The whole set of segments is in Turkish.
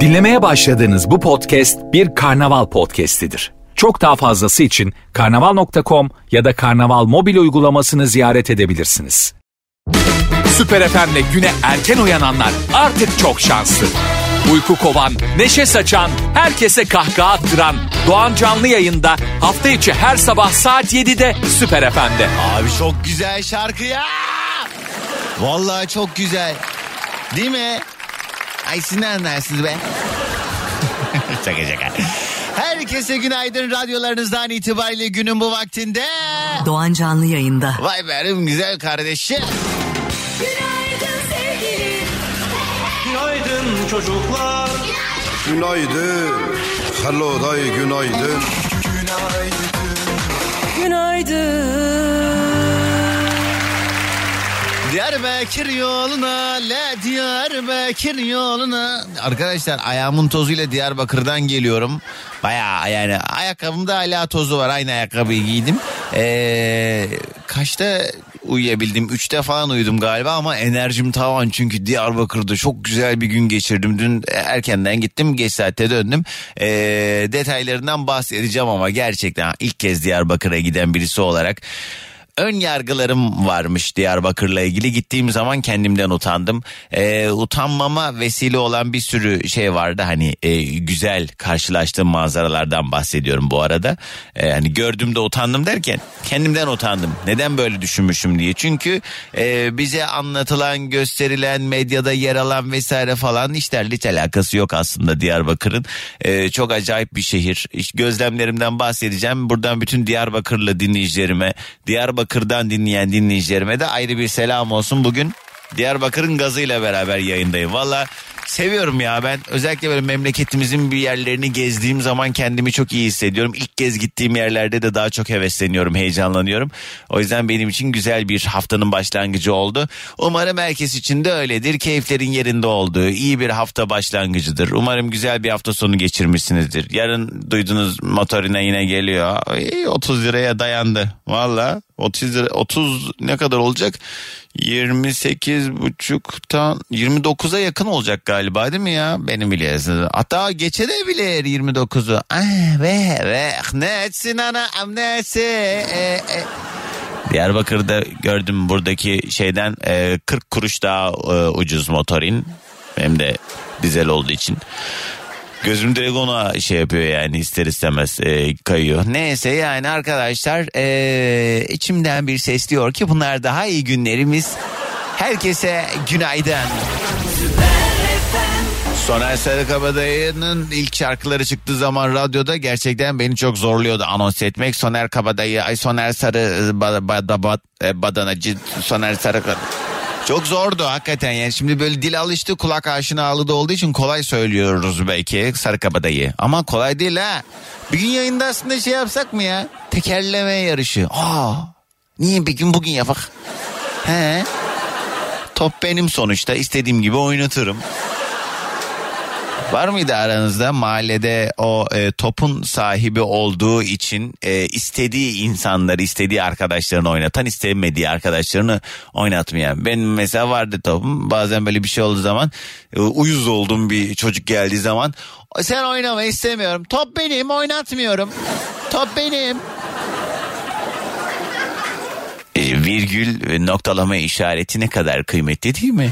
Dinlemeye başladığınız bu podcast bir karnaval podcastidir. Çok daha fazlası için karnaval.com ya da karnaval mobil uygulamasını ziyaret edebilirsiniz. Süper FM'le güne erken uyananlar artık çok şanslı. Uyku kovan, neşe saçan, herkese kahkaha attıran Doğan Canlı yayında hafta içi her sabah saat 7'de Süper FM'de. Abi çok güzel şarkı ya. Vallahi çok güzel. Değil mi? Ay siz ne anlarsınız be? şaka şaka. Herkese günaydın radyolarınızdan itibariyle günün bu vaktinde. Doğan Canlı yayında. Vay benim güzel kardeşim. Günaydın sevgilim. Günaydın çocuklar. Günaydın. Hello day günaydın. Diyarbakır yoluna, le Diyarbakır yoluna. Arkadaşlar ayağımın tozuyla Diyarbakır'dan geliyorum. Baya yani ayakkabımda hala tozu var. Aynı ayakkabıyı giydim. Ee, kaçta uyuyabildim? Üçte falan uyudum galiba ama enerjim tavan. Çünkü Diyarbakır'da çok güzel bir gün geçirdim. Dün erkenden gittim. Geç saatte döndüm. Ee, detaylarından bahsedeceğim ama gerçekten ilk kez Diyarbakır'a giden birisi olarak ön yargılarım varmış Diyarbakır'la ilgili. Gittiğim zaman kendimden utandım. Ee, utanmama vesile olan bir sürü şey vardı. Hani e, güzel karşılaştığım manzaralardan bahsediyorum bu arada. Ee, hani gördüğümde utandım derken kendimden utandım. Neden böyle düşünmüşüm diye. Çünkü e, bize anlatılan, gösterilen, medyada yer alan vesaire falan işlerle hiç alakası yok aslında Diyarbakır'ın. Ee, çok acayip bir şehir. Gözlemlerimden bahsedeceğim. Buradan bütün Diyarbakırlı dinleyicilerime, Diyarbakır'dan dinleyen dinleyicilerime de ayrı bir selam olsun. Bugün Diyarbakır'ın gazıyla beraber yayındayım. Valla seviyorum ya ben özellikle böyle memleketimizin bir yerlerini gezdiğim zaman kendimi çok iyi hissediyorum. İlk kez gittiğim yerlerde de daha çok hevesleniyorum, heyecanlanıyorum. O yüzden benim için güzel bir haftanın başlangıcı oldu. Umarım herkes için de öyledir. Keyiflerin yerinde olduğu iyi bir hafta başlangıcıdır. Umarım güzel bir hafta sonu geçirmişsinizdir. Yarın duydunuz motorine yine geliyor. Ay, 30 liraya dayandı. Valla 30 lira 30 ne kadar olacak? 28 buçuktan 29'a yakın olacak galiba değil mi ya? Benim biliyorsunuz. Hatta geçebilir 29'u. Ah ve ve ne etsin ana ne etsin. E, e. Diyarbakır'da gördüm buradaki şeyden e, 40 kuruş daha e, ucuz motorin. Hem de dizel olduğu için. Gözüm direkt ona şey yapıyor yani ister istemez e, kayıyor. Neyse yani arkadaşlar e, içimden bir ses diyor ki bunlar daha iyi günlerimiz. Herkese günaydın. Soner Sarıkabadayı'nın ilk şarkıları çıktığı zaman radyoda gerçekten beni çok zorluyordu anons etmek. Soner Kabadayı, ay Soner Sarı ba, ba, da, ba, e, Badanacı, Soner Sarı çok zordu hakikaten yani şimdi böyle dil alıştı kulak aşinalığı da olduğu için kolay söylüyoruz belki Sarıkabadayı. Ama kolay değil ha. Bir gün yayında aslında şey yapsak mı ya? Tekerleme yarışı. Aa, niye bir gün bugün yapak? He? Top benim sonuçta istediğim gibi oynatırım. Var mıydı aranızda mahallede o e, topun sahibi olduğu için e, istediği insanları, istediği arkadaşlarını oynatan, istemediği arkadaşlarını oynatmayan? Benim mesela vardı topum. Bazen böyle bir şey olduğu zaman e, uyuz olduğum bir çocuk geldiği zaman sen oynama istemiyorum. Top benim oynatmıyorum. Top benim. E, virgül ve noktalama işareti ne kadar kıymetli değil mi?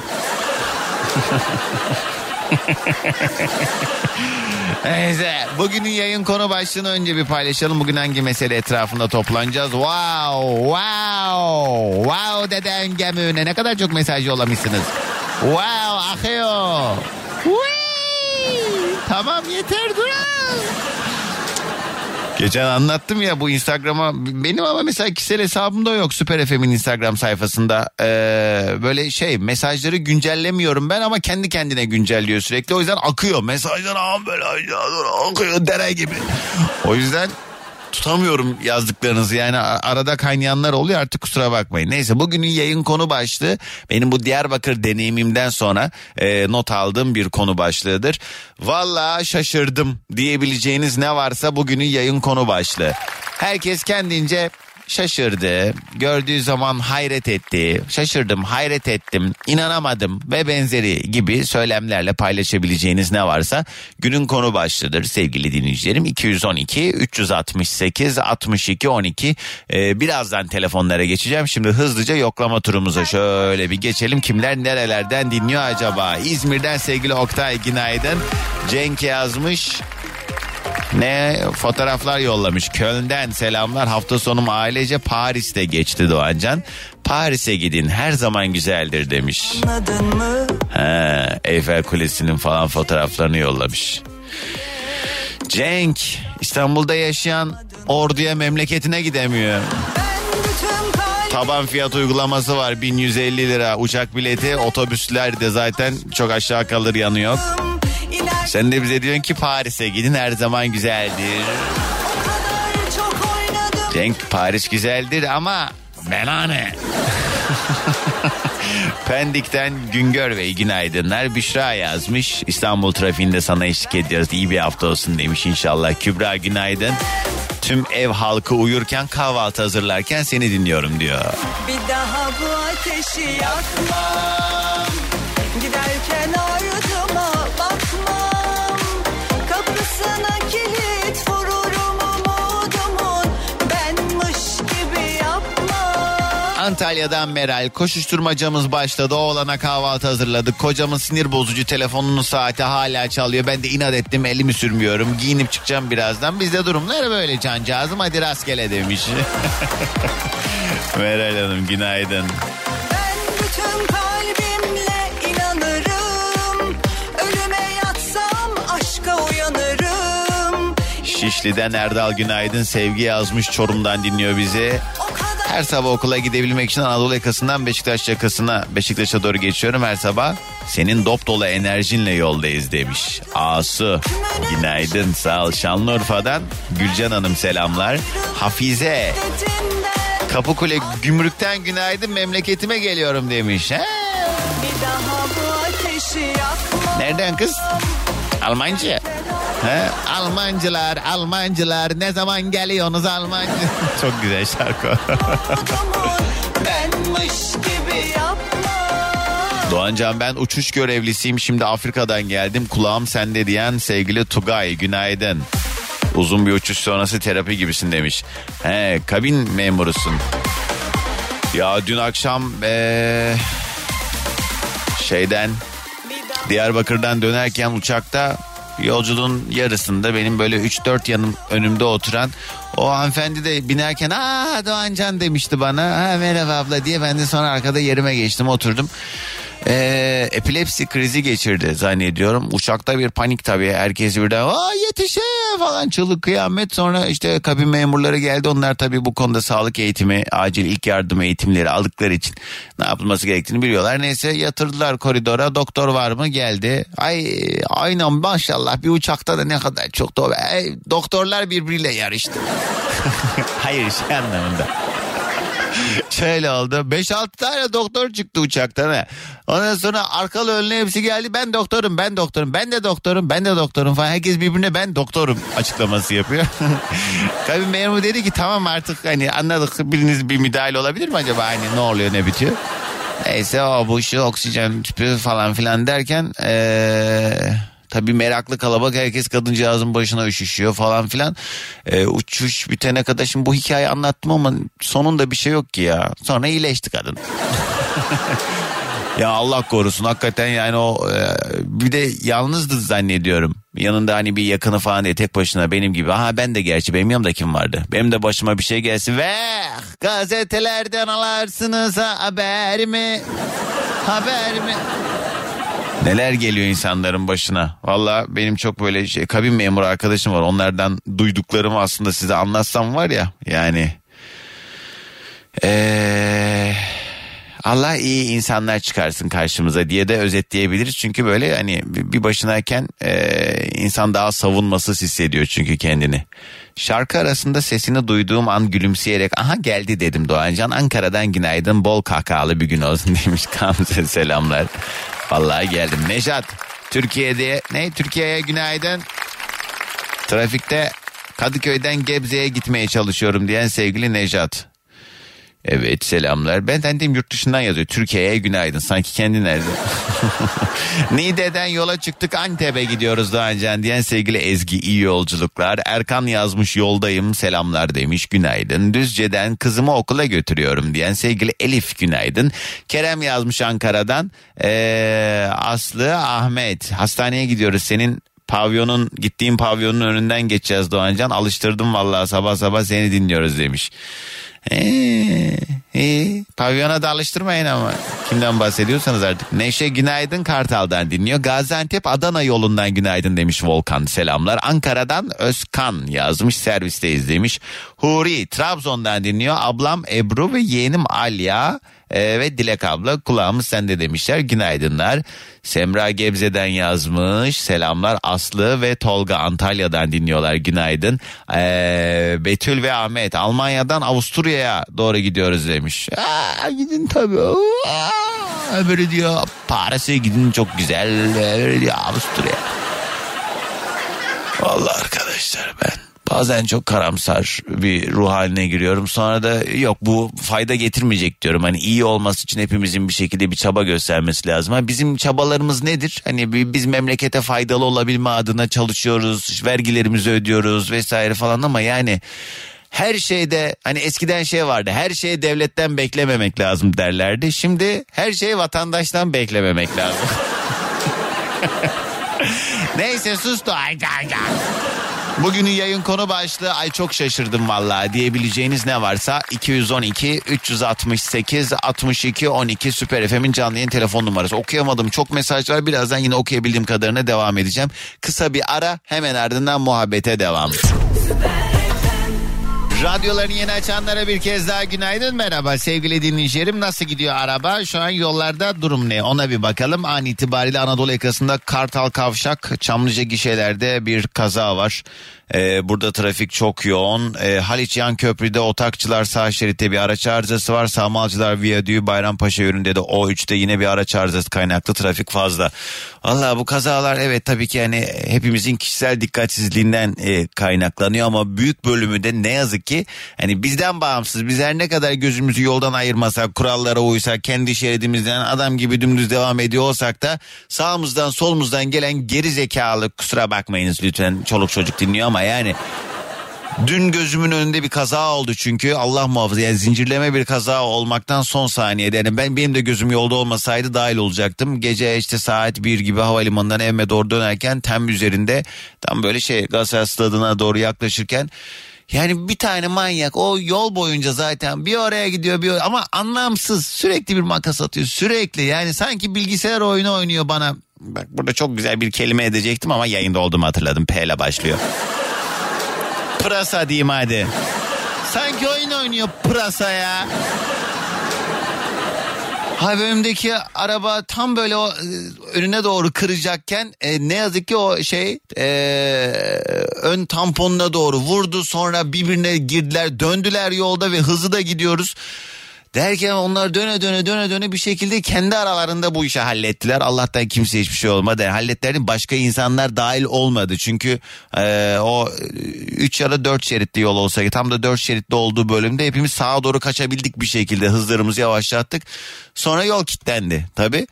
Neyse bugünün yayın konu başlığını önce bir paylaşalım. Bugün hangi mesele etrafında toplanacağız? Wow, wow, wow deden gemüne ne kadar çok mesaj yollamışsınız. Wow akıyor. Whee! Tamam yeter durun. Geçen anlattım ya bu Instagram'a. Benim ama mesela kişisel hesabımda yok Süper FM'in Instagram sayfasında. Ee, böyle şey mesajları güncellemiyorum ben ama kendi kendine güncelliyor sürekli. O yüzden akıyor. Mesajlar ama böyle akıyor dere gibi. O yüzden tutamıyorum yazdıklarınızı yani arada kaynayanlar oluyor artık kusura bakmayın. Neyse bugünün yayın konu başlığı benim bu Diyarbakır deneyimimden sonra e, not aldığım bir konu başlığıdır. Valla şaşırdım diyebileceğiniz ne varsa bugünün yayın konu başlığı. Herkes kendince şaşırdı. Gördüğü zaman hayret etti. Şaşırdım, hayret ettim, inanamadım ve benzeri gibi söylemlerle paylaşabileceğiniz ne varsa günün konu başlıdır sevgili dinleyicilerim. 212 368 62 12 Ee, birazdan telefonlara geçeceğim. Şimdi hızlıca yoklama turumuza şöyle bir geçelim. Kimler nerelerden dinliyor acaba? İzmir'den sevgili Oktay günaydın. Cenk yazmış. Ne fotoğraflar yollamış. Köln'den selamlar. Hafta sonum ailece Paris'te geçti Doğancan. Paris'e gidin her zaman güzeldir demiş. He, Eyfel Kulesi'nin falan fotoğraflarını yollamış. Cenk İstanbul'da yaşayan orduya memleketine gidemiyor. Taban fiyat uygulaması var 1150 lira uçak bileti otobüsler de zaten çok aşağı kalır yanı yok. Sen de bize diyorsun ki Paris'e gidin her zaman güzeldir. Cenk Paris güzeldir ama belane. Pendik'ten Güngör Bey günaydınlar. Büşra yazmış. İstanbul trafiğinde sana eşlik ediyoruz. İyi bir hafta olsun demiş inşallah. Kübra günaydın. Tüm ev halkı uyurken kahvaltı hazırlarken seni dinliyorum diyor. Bir daha bu ateşi yakmam Giderken Antalya'dan Meral koşuşturmacamız başladı. Oğlana kahvaltı hazırladık. Kocamın sinir bozucu telefonunun saati hala çalıyor. Ben de inat ettim elimi sürmüyorum. Giyinip çıkacağım birazdan. Bizde durumlar böyle cancağızım. Hadi rastgele demiş. Meral Hanım günaydın. Şişli'den Erdal günaydın. Sevgi yazmış Çorum'dan dinliyor bizi. Her sabah okula gidebilmek için Anadolu yakasından Beşiktaş yakasına Beşiktaş'a doğru geçiyorum her sabah. Senin dop dolu enerjinle yoldayız demiş. Asu günaydın sağ ol Şanlıurfa'dan Gülcan Hanım selamlar. Hafize Kapıkule gümrükten günaydın memleketime geliyorum demiş. He? Nereden kız? Almanca. He? Almancılar, Almancılar ne zaman geliyorsunuz Almancı? Çok güzel şarkı. Doğancan ben uçuş görevlisiyim şimdi Afrika'dan geldim kulağım sende diyen sevgili Tugay günaydın. Uzun bir uçuş sonrası terapi gibisin demiş. He kabin memurusun. Ya dün akşam eee, şeyden Diyarbakır'dan dönerken uçakta yolculuğun yarısında benim böyle 3-4 yanım önümde oturan o hanımefendi de binerken aa Doğancan demişti bana ha, merhaba abla diye ben de sonra arkada yerime geçtim oturdum. Ee, epilepsi krizi geçirdi zannediyorum. Uçakta bir panik tabii. Herkes birden aa yetişe falan çığlık kıyamet. Sonra işte kabin memurları geldi. Onlar tabii bu konuda sağlık eğitimi, acil ilk yardım eğitimleri aldıkları için ne yapılması gerektiğini biliyorlar. Neyse yatırdılar koridora. Doktor var mı? Geldi. Ay aynen maşallah bir uçakta da ne kadar çok do Ay, doktorlar birbiriyle yarıştı. Hayır şey anlamında. Şöyle oldu. 5-6 tane doktor çıktı uçaktan. ha. Ondan sonra arkalı önlü hepsi geldi. Ben doktorum, ben doktorum, ben de doktorum, ben de doktorum falan. Herkes birbirine ben doktorum açıklaması yapıyor. Kabin memuru dedi ki tamam artık hani anladık biriniz bir müdahale olabilir mi acaba? Hani ne oluyor ne bitiyor? Neyse o bu şu oksijen tüpü falan filan derken eee Tabii meraklı kalabalık herkes kadıncağızın başına üşüşüyor falan filan. Ee, uçuş bitene kadar şimdi bu hikayeyi anlattım ama sonunda bir şey yok ki ya. Sonra iyileşti kadın. ya Allah korusun hakikaten yani o e, bir de yalnızdı zannediyorum. Yanında hani bir yakını falan diye tek başına benim gibi. Aha ben de gerçi benim yanımda kim vardı? Benim de başıma bir şey gelsin ve gazetelerden alarsınız ha, haber mi? Haber mi? Neler geliyor insanların başına. Valla benim çok böyle şey, kabin memuru arkadaşım var. Onlardan duyduklarımı aslında size anlatsam var ya yani. Ee, Allah iyi insanlar çıkarsın karşımıza diye de özetleyebiliriz. Çünkü böyle hani bir başınayken e, insan daha savunmasız hissediyor çünkü kendini. Şarkı arasında sesini duyduğum an gülümseyerek aha geldi dedim Doğancan. Ankara'dan günaydın bol kahkahalı bir gün olsun demiş Gamze selamlar. Vallahi geldim. Nejat Türkiye'de ne Türkiye'ye günaydın. Trafikte Kadıköy'den Gebze'ye gitmeye çalışıyorum diyen sevgili Nejat. Evet selamlar. Ben dendim yurt dışından yazıyor. Türkiye'ye günaydın. Sanki kendi nerede? Niğde'den yola çıktık Antep'e gidiyoruz Doğancan diyen sevgili Ezgi iyi yolculuklar. Erkan yazmış yoldayım selamlar demiş günaydın. Düzce'den kızımı okula götürüyorum diyen sevgili Elif günaydın. Kerem yazmış Ankara'dan. Ee, Aslı Ahmet hastaneye gidiyoruz senin pavyonun gittiğim pavyonun önünden geçeceğiz Doğancan. Alıştırdım vallahi sabah sabah seni dinliyoruz demiş. Ee, iyi. Pavyona da alıştırmayın ama. Kimden bahsediyorsanız artık. Neşe Günaydın Kartal'dan dinliyor. Gaziantep Adana yolundan günaydın demiş Volkan. Selamlar. Ankara'dan Özkan yazmış servisteyiz demiş. Huri Trabzon'dan dinliyor. Ablam Ebru ve yeğenim Alya ee, ve Dilek abla kulağımız sende demişler. Günaydınlar. Semra Gebze'den yazmış. Selamlar Aslı ve Tolga Antalya'dan dinliyorlar. Günaydın. Ee, Betül ve Ahmet Almanya'dan Avusturya'ya doğru gidiyoruz demiş. Aa, gidin tabii. Aa, böyle diyor Paris'e gidin çok güzel. Böyle diyor Avusturya. Vallahi arkadaşlar ben bazen çok karamsar bir ruh haline giriyorum. Sonra da yok bu fayda getirmeyecek diyorum. Hani iyi olması için hepimizin bir şekilde bir çaba göstermesi lazım. Ha, bizim çabalarımız nedir? Hani bi- biz memlekete faydalı olabilme adına çalışıyoruz. Vergilerimizi ödüyoruz vesaire falan ama yani her şeyde hani eskiden şey vardı. Her şeyi devletten beklememek lazım derlerdi. Şimdi her şeyi vatandaştan beklememek lazım. Neyse sus da. Bugünün yayın konu başlığı ay çok şaşırdım vallahi diyebileceğiniz ne varsa 212 368 62 12 Süper FM'in canlı yayın telefon numarası. Okuyamadım çok mesaj var birazdan yine okuyabildiğim kadarına devam edeceğim. Kısa bir ara hemen ardından muhabbete devam. Radyolarını yeni açanlara bir kez daha günaydın merhaba. Sevgili dinleyicilerim nasıl gidiyor araba? Şu an yollarda durum ne? Ona bir bakalım. An itibariyle Anadolu yakasında Kartal Kavşak Çamlıca gişelerde bir kaza var Ee, burada trafik çok yoğun. Ee, Haliç Yan Köprü'de Otakçılar sağ şeritte bir araç arızası var. Samalcılar Viyadüğü Bayrampaşa yönünde de O3'te yine bir araç arızası kaynaklı. Trafik fazla. Valla bu kazalar evet tabii ki hani hepimizin kişisel dikkatsizliğinden e, kaynaklanıyor ama büyük bölümü de ne yazık ki hani bizden bağımsız biz her ne kadar gözümüzü yoldan ayırmasak kurallara uysak kendi şeridimizden adam gibi dümdüz devam ediyor olsak da sağımızdan solumuzdan gelen geri zekalı kusura bakmayınız lütfen çoluk çocuk dinliyor ama yani Dün gözümün önünde bir kaza oldu çünkü Allah muhafaza yani zincirleme bir kaza olmaktan son saniyede yani ben benim de gözüm yolda olmasaydı dahil olacaktım. Gece işte saat bir gibi havalimanından evime doğru dönerken tem üzerinde tam böyle şey Galatasaray stadına doğru yaklaşırken yani bir tane manyak o yol boyunca zaten bir oraya gidiyor bir oraya ama anlamsız sürekli bir makas atıyor sürekli yani sanki bilgisayar oyunu oynuyor bana. Bak burada çok güzel bir kelime edecektim ama yayında olduğumu hatırladım P ile başlıyor. Pırasa diyeyim hadi. Sanki oyun oynuyor pırasa ya. Hayır önümdeki araba tam böyle o e, önüne doğru kıracakken e, ne yazık ki o şey e, ön tamponuna doğru vurdu sonra birbirine girdiler döndüler yolda ve hızlı da gidiyoruz. Derken onlar döne döne döne döne bir şekilde kendi aralarında bu işi hallettiler. Allah'tan kimse hiçbir şey olmadı. Yani başka insanlar dahil olmadı. Çünkü e, o 3 ya da 4 şeritli yol olsa tam da 4 şeritli olduğu bölümde hepimiz sağa doğru kaçabildik bir şekilde. Hızlarımızı yavaşlattık. Sonra yol kilitlendi tabii.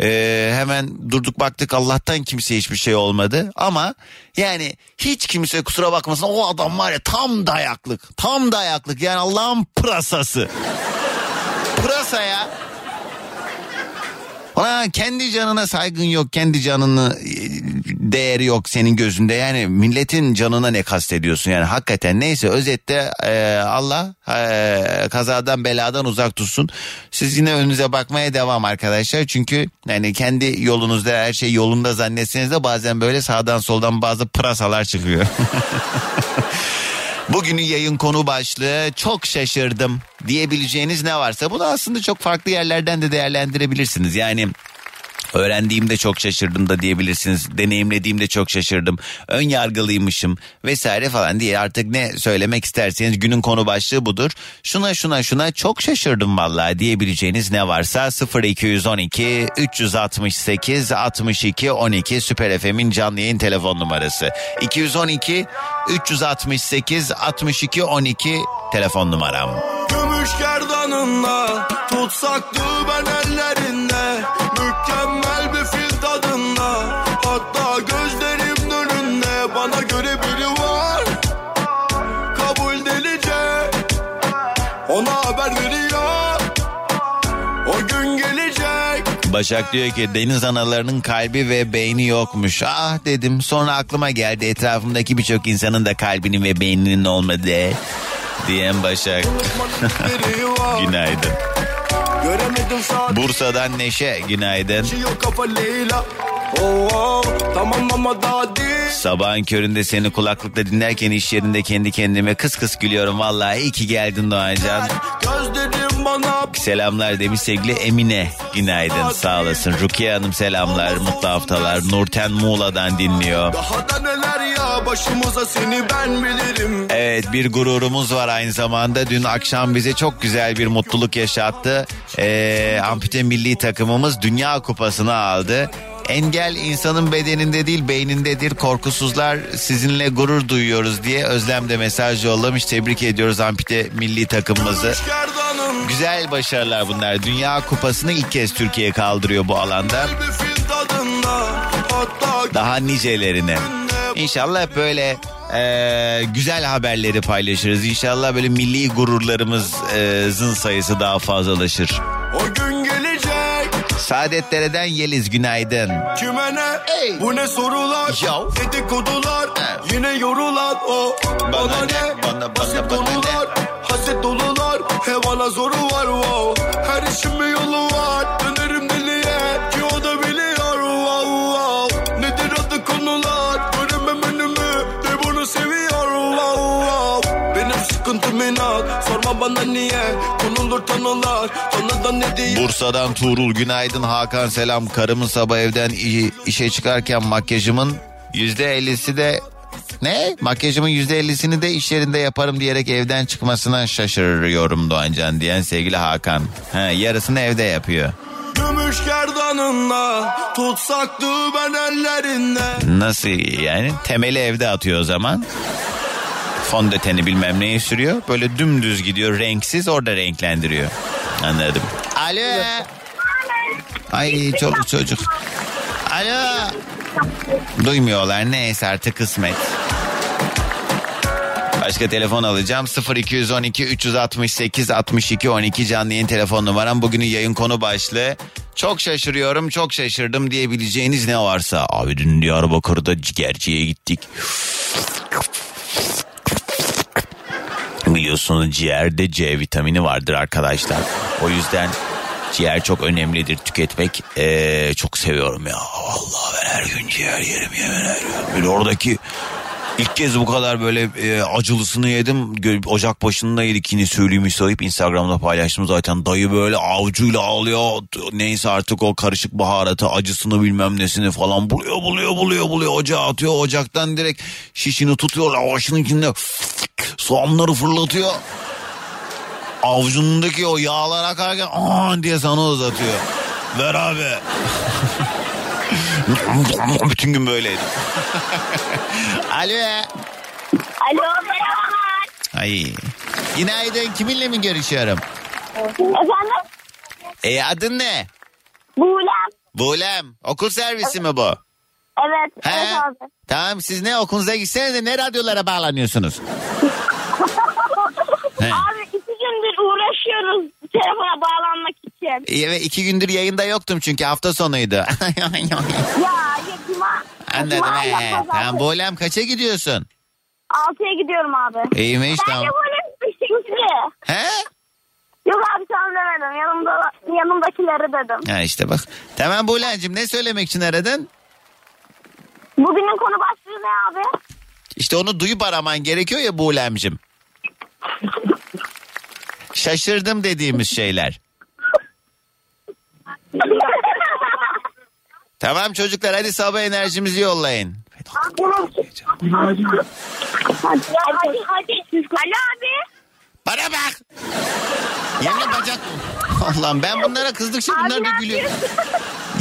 E, hemen durduk baktık Allah'tan kimse hiçbir şey olmadı. Ama yani hiç kimse kusura bakmasın o adam var ya tam dayaklık. Tam dayaklık yani Allah'ın pırasası pırasa ya. Ulan kendi canına saygın yok, kendi canını e, değeri yok senin gözünde. Yani milletin canına ne kastediyorsun yani hakikaten neyse özette e, Allah e, kazadan beladan uzak tutsun. Siz yine önünüze bakmaya devam arkadaşlar. Çünkü yani kendi yolunuzda her şey yolunda zannetseniz de bazen böyle sağdan soldan bazı pırasalar çıkıyor. Bugünün yayın konu başlığı çok şaşırdım diyebileceğiniz ne varsa bunu aslında çok farklı yerlerden de değerlendirebilirsiniz. Yani Öğrendiğimde çok şaşırdım da diyebilirsiniz. Deneyimlediğimde çok şaşırdım. Ön yargılıymışım vesaire falan diye artık ne söylemek isterseniz günün konu başlığı budur. Şuna şuna şuna çok şaşırdım vallahi diyebileceğiniz ne varsa 0212 368 62 12 Süper FM'in canlı yayın telefon numarası. 212 368 62 12 telefon numaram. Gümüş gerdanınla Tutsaktı ben ellerinde Başak diyor ki deniz analarının kalbi ve beyni yokmuş. Ah dedim sonra aklıma geldi etrafımdaki birçok insanın da kalbinin ve beyninin olmadığı. Diyen Başak. Günaydın. Bursa'dan Neşe günaydın. Oh, tamam ama daha değil Sabahın köründe seni kulaklıkla dinlerken iş yerinde kendi kendime kıs kıs gülüyorum. Vallahi iyi ki geldin Doğancan. Gözlerim bana Selamlar demiş sevgili Emine. Günaydın sağ olasın. Rukiye Hanım selamlar mutlu haftalar. Nurten Muğla'dan dinliyor. Daha da neler ya başımıza seni ben bilirim Evet bir gururumuz var aynı zamanda. Dün akşam bize çok güzel bir mutluluk yaşattı. Ee, ampute milli takımımız Dünya Kupası'nı aldı. Engel insanın bedeninde değil beynindedir. Korkusuzlar sizinle gurur duyuyoruz diye Özlem de mesaj yollamış. Tebrik ediyoruz ampute milli takımımızı. Güzel başarılar bunlar. Dünya Kupası'nı ilk kez Türkiye kaldırıyor bu alanda. Daha nicelerine. İnşallah böyle e, güzel haberleri paylaşırız. İnşallah böyle milli gururlarımızın sayısı daha fazlalaşır. o gün gelecek Saadetlerden Yeliz günaydın. Kime ne? Bu ne sorular? Yo. Dedikodular. He. yine yorulan o Bana, ne, ne? Bana, bana, Haset bana dolular. Haset dolular. He bana zoru var. Wow. Her işin bir yolu sıkıntım inat Sorma bana niye Konulur tanılar Tanıdan ne diye Bursa'dan Tuğrul günaydın Hakan selam. Karımın sabah evden işe çıkarken makyajımın yüzde ellisi de ne? Makyajımın yüzde ellisini de iş yerinde yaparım diyerek evden çıkmasına şaşırıyorum Doğancan diyen sevgili Hakan. Ha, yarısını evde yapıyor. Gümüş gerdanınla Tutsaktı ben ellerinde Nasıl yani? Temeli evde atıyor o zaman. Fondöteni bilmem neyi sürüyor. Böyle dümdüz gidiyor renksiz orada renklendiriyor. Anladım. Alo. Ay çoluk çocuk. Alo. Duymuyorlar neyse artık kısmet. Başka telefon alacağım 0212 368 62 12 canlı yayın telefon numaram. Bugünün yayın konu başlığı çok şaşırıyorum çok şaşırdım diyebileceğiniz ne varsa. Abi dün Diyarbakır'da ciğerciye gittik. Biliyorsunuz ciğerde C vitamini vardır arkadaşlar. O yüzden ciğer çok önemlidir tüketmek. Ee, çok seviyorum ya. Vallahi ben her gün ciğer yerim yemin ediyorum. Böyle oradaki ilk kez bu kadar böyle e, acılısını yedim. Ocak başında yedik yine söyleyeyim sayıp Instagram'da paylaştım zaten. Dayı böyle avucuyla alıyor. Neyse artık o karışık baharatı acısını bilmem nesini falan buluyor buluyor buluyor buluyor. Ocağa atıyor ocaktan direkt şişini tutuyor lavaşının içinde soğanları fırlatıyor. Avucundaki o yağlar akarken aa diye sana uzatıyor. Ver abi. Bütün gün böyleydi. Alo. Alo merhabalar. Ay. Günaydın. Kiminle mi görüşüyorum? Efendim? E adın ne? Buğlem. Bulem. Okul servisi mi bu? Evet. He? Evet abi. Tamam siz ne okulunuza gitsenize ne radyolara bağlanıyorsunuz? He. Abi iki gündür uğraşıyoruz telefona bağlanmak için. Evet iki gündür yayında yoktum çünkü hafta sonuydu. Ya yakıma. Anladım. He. Tamam Bulem kaça gidiyorsun? Altıya gidiyorum abi. İyiymiş Ben tamam. de böyle beşinci. He? Yok abi sen demedim. Yanımda, yanımdakileri dedim. Ha işte bak. Tamam Bulem'cim ne söylemek için aradın? Bugünün konu başlığı ne abi? İşte onu duyup araman gerekiyor ya Bulem'cim. Şaşırdım dediğimiz şeyler. Tamam çocuklar hadi sabah enerjimizi yollayın. hadi hadi hadi. Ali abi. Bana bak. Yemin bacak. Allah'ım ben bunlara kızdıkça bunlar bir gülüyor.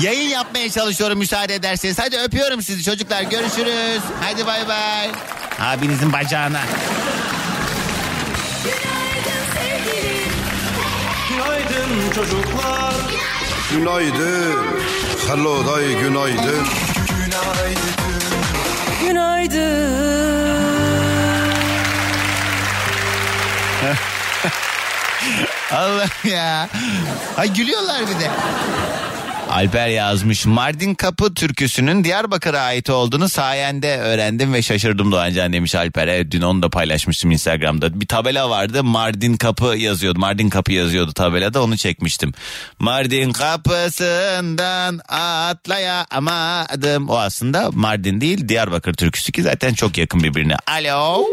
Yayın yapmaya çalışıyorum müsaade ederseniz. Hadi öpüyorum sizi çocuklar. Görüşürüz. Hadi bay bay. Abinizin bacağına. Günaydın sevgili Günaydın çocuklar. Günaydın. Hello day günaydın. Allah ya. Ay gülüyorlar bir de. Alper yazmış. Mardin Kapı türküsünün Diyarbakır'a ait olduğunu sayende öğrendim ve şaşırdım Doğancan demiş Alper. Evet dün onu da paylaşmıştım Instagram'da. Bir tabela vardı Mardin Kapı yazıyordu. Mardin Kapı yazıyordu tabelada onu çekmiştim. Mardin kapısından atlayamadım. O aslında Mardin değil Diyarbakır türküsü ki zaten çok yakın birbirine. Alo.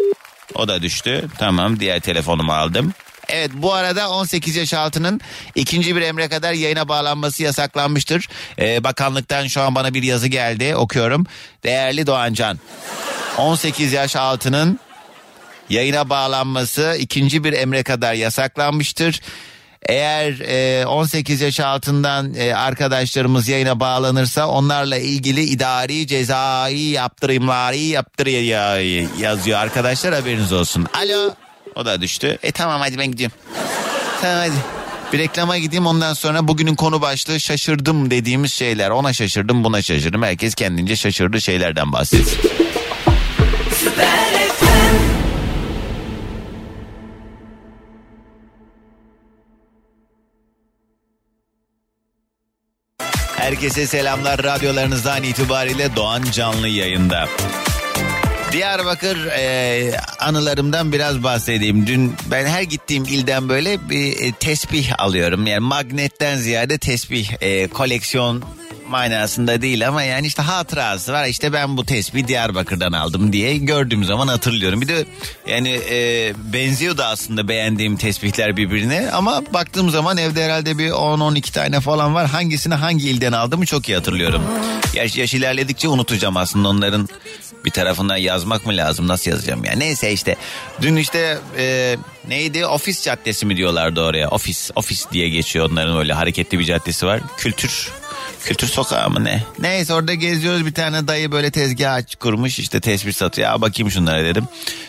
O da düştü. Tamam diğer telefonumu aldım. Evet bu arada 18 yaş altının ikinci bir emre kadar yayına bağlanması yasaklanmıştır. Ee, bakanlıktan şu an bana bir yazı geldi okuyorum. Değerli Doğancan 18 yaş altının yayına bağlanması ikinci bir emre kadar yasaklanmıştır. Eğer e, 18 yaş altından e, arkadaşlarımız yayına bağlanırsa onlarla ilgili idari cezai yaptırımları yaptırıyor yazıyor arkadaşlar haberiniz olsun. Alo o da düştü. E tamam hadi ben gidiyorum. Tamam hadi. Bir reklama gideyim ondan sonra bugünün konu başlığı şaşırdım dediğimiz şeyler. Ona şaşırdım buna şaşırdım. Herkes kendince şaşırdığı şeylerden bahsetsin. Herkese selamlar. Radyolarınızdan itibariyle Doğan canlı yayında. Diyarbakır e, anılarımdan biraz bahsedeyim. Dün ben her gittiğim ilden böyle bir e, tesbih alıyorum. Yani magnetten ziyade tesbih e, koleksiyon manasında değil ama yani işte hatırası var. İşte ben bu tesbih Diyarbakır'dan aldım diye gördüğüm zaman hatırlıyorum. Bir de yani e, benziyor da aslında beğendiğim tesbihler birbirine ama baktığım zaman evde herhalde bir 10-12 tane falan var. Hangisini hangi ilden aldığımı çok iyi hatırlıyorum. Yaş, yaş ilerledikçe unutacağım aslında onların bir tarafına yazmak mı lazım nasıl yazacağım ya. Neyse işte dün işte e, neydi ofis caddesi mi diyorlardı oraya ofis ofis diye geçiyor onların öyle hareketli bir caddesi var. Kültür Kültür sokağı mı ne? Neyse orada geziyoruz bir tane dayı böyle tezgah aç kurmuş işte tespih satıyor. Ya bakayım şunlara dedim.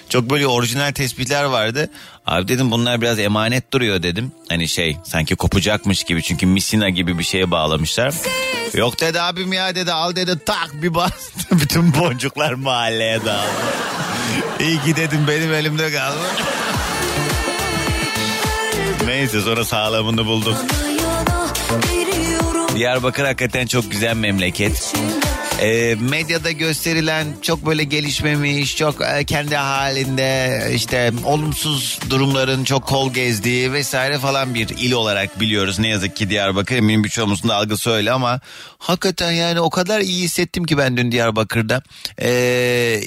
Çok böyle orijinal tespihler vardı. Abi dedim bunlar biraz emanet duruyor dedim. Hani şey sanki kopacakmış gibi çünkü misina gibi bir şeye bağlamışlar. Yok dedi abim ya dedi al dedi tak bir bastı. Bütün boncuklar mahalleye dağıldı. İyi ki dedim benim elimde kaldı. Neyse sonra sağlamını buldum. Diyarbakır hakikaten çok güzel memleket. E, medyada gösterilen çok böyle gelişmemiş, çok e, kendi halinde işte olumsuz durumların çok kol gezdiği vesaire falan bir il olarak biliyoruz. Ne yazık ki Diyarbakır eminim birçoğumuzun da algısı öyle ama hakikaten yani o kadar iyi hissettim ki ben dün Diyarbakır'da. E,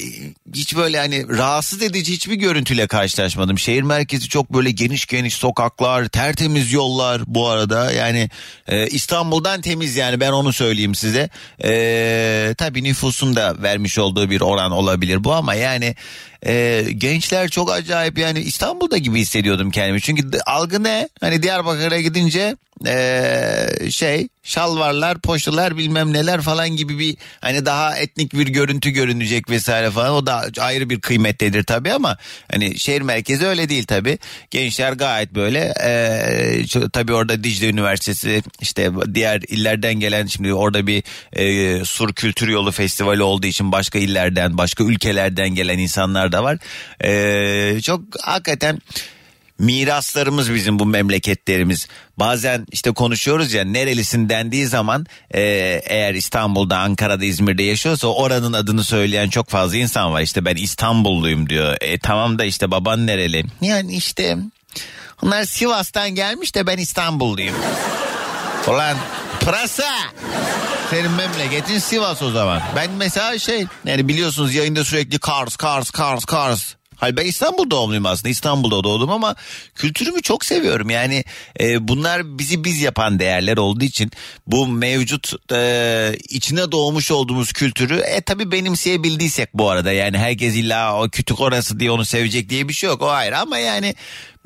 hiç böyle hani rahatsız edici hiçbir görüntüyle karşılaşmadım. Şehir merkezi çok böyle geniş geniş sokaklar, tertemiz yollar bu arada. Yani e, İstanbul'dan temiz yani ben onu söyleyeyim size. Eee ee, tabii nüfusun da vermiş olduğu bir oran olabilir bu ama yani e, gençler çok acayip yani İstanbul'da gibi hissediyordum kendimi. Çünkü algı ne? Hani Diyarbakır'a gidince e, şey şalvarlar, poşalar bilmem neler falan gibi bir hani daha etnik bir görüntü görünecek vesaire falan. O da ayrı bir kıymettedir tabii ama hani şehir merkezi öyle değil tabii. Gençler gayet böyle e, tabii orada Dicle Üniversitesi işte diğer illerden gelen şimdi orada bir e, Sur Kültür Yolu Festivali olduğu için başka illerden başka ülkelerden gelen insanlar da var. E, çok hakikaten miraslarımız bizim bu memleketlerimiz. Bazen işte konuşuyoruz ya nerelisin dendiği zaman e, eğer İstanbul'da, Ankara'da, İzmir'de yaşıyorsa oranın adını söyleyen çok fazla insan var. İşte ben İstanbulluyum diyor. E tamam da işte baban nereli? Yani işte onlar Sivas'tan gelmiş de ben İstanbulluyum. Ulan pırasa. Senin memleketin Sivas o zaman. Ben mesela şey yani biliyorsunuz yayında sürekli Kars, Kars, Kars, Kars. Hayır ben İstanbul doğumluyum aslında İstanbul'da doğdum ama kültürümü çok seviyorum. Yani e, bunlar bizi biz yapan değerler olduğu için bu mevcut e, içine doğmuş olduğumuz kültürü e tabi benimseyebildiysek bu arada yani herkes illa o kütük orası diye onu sevecek diye bir şey yok o ayrı ama yani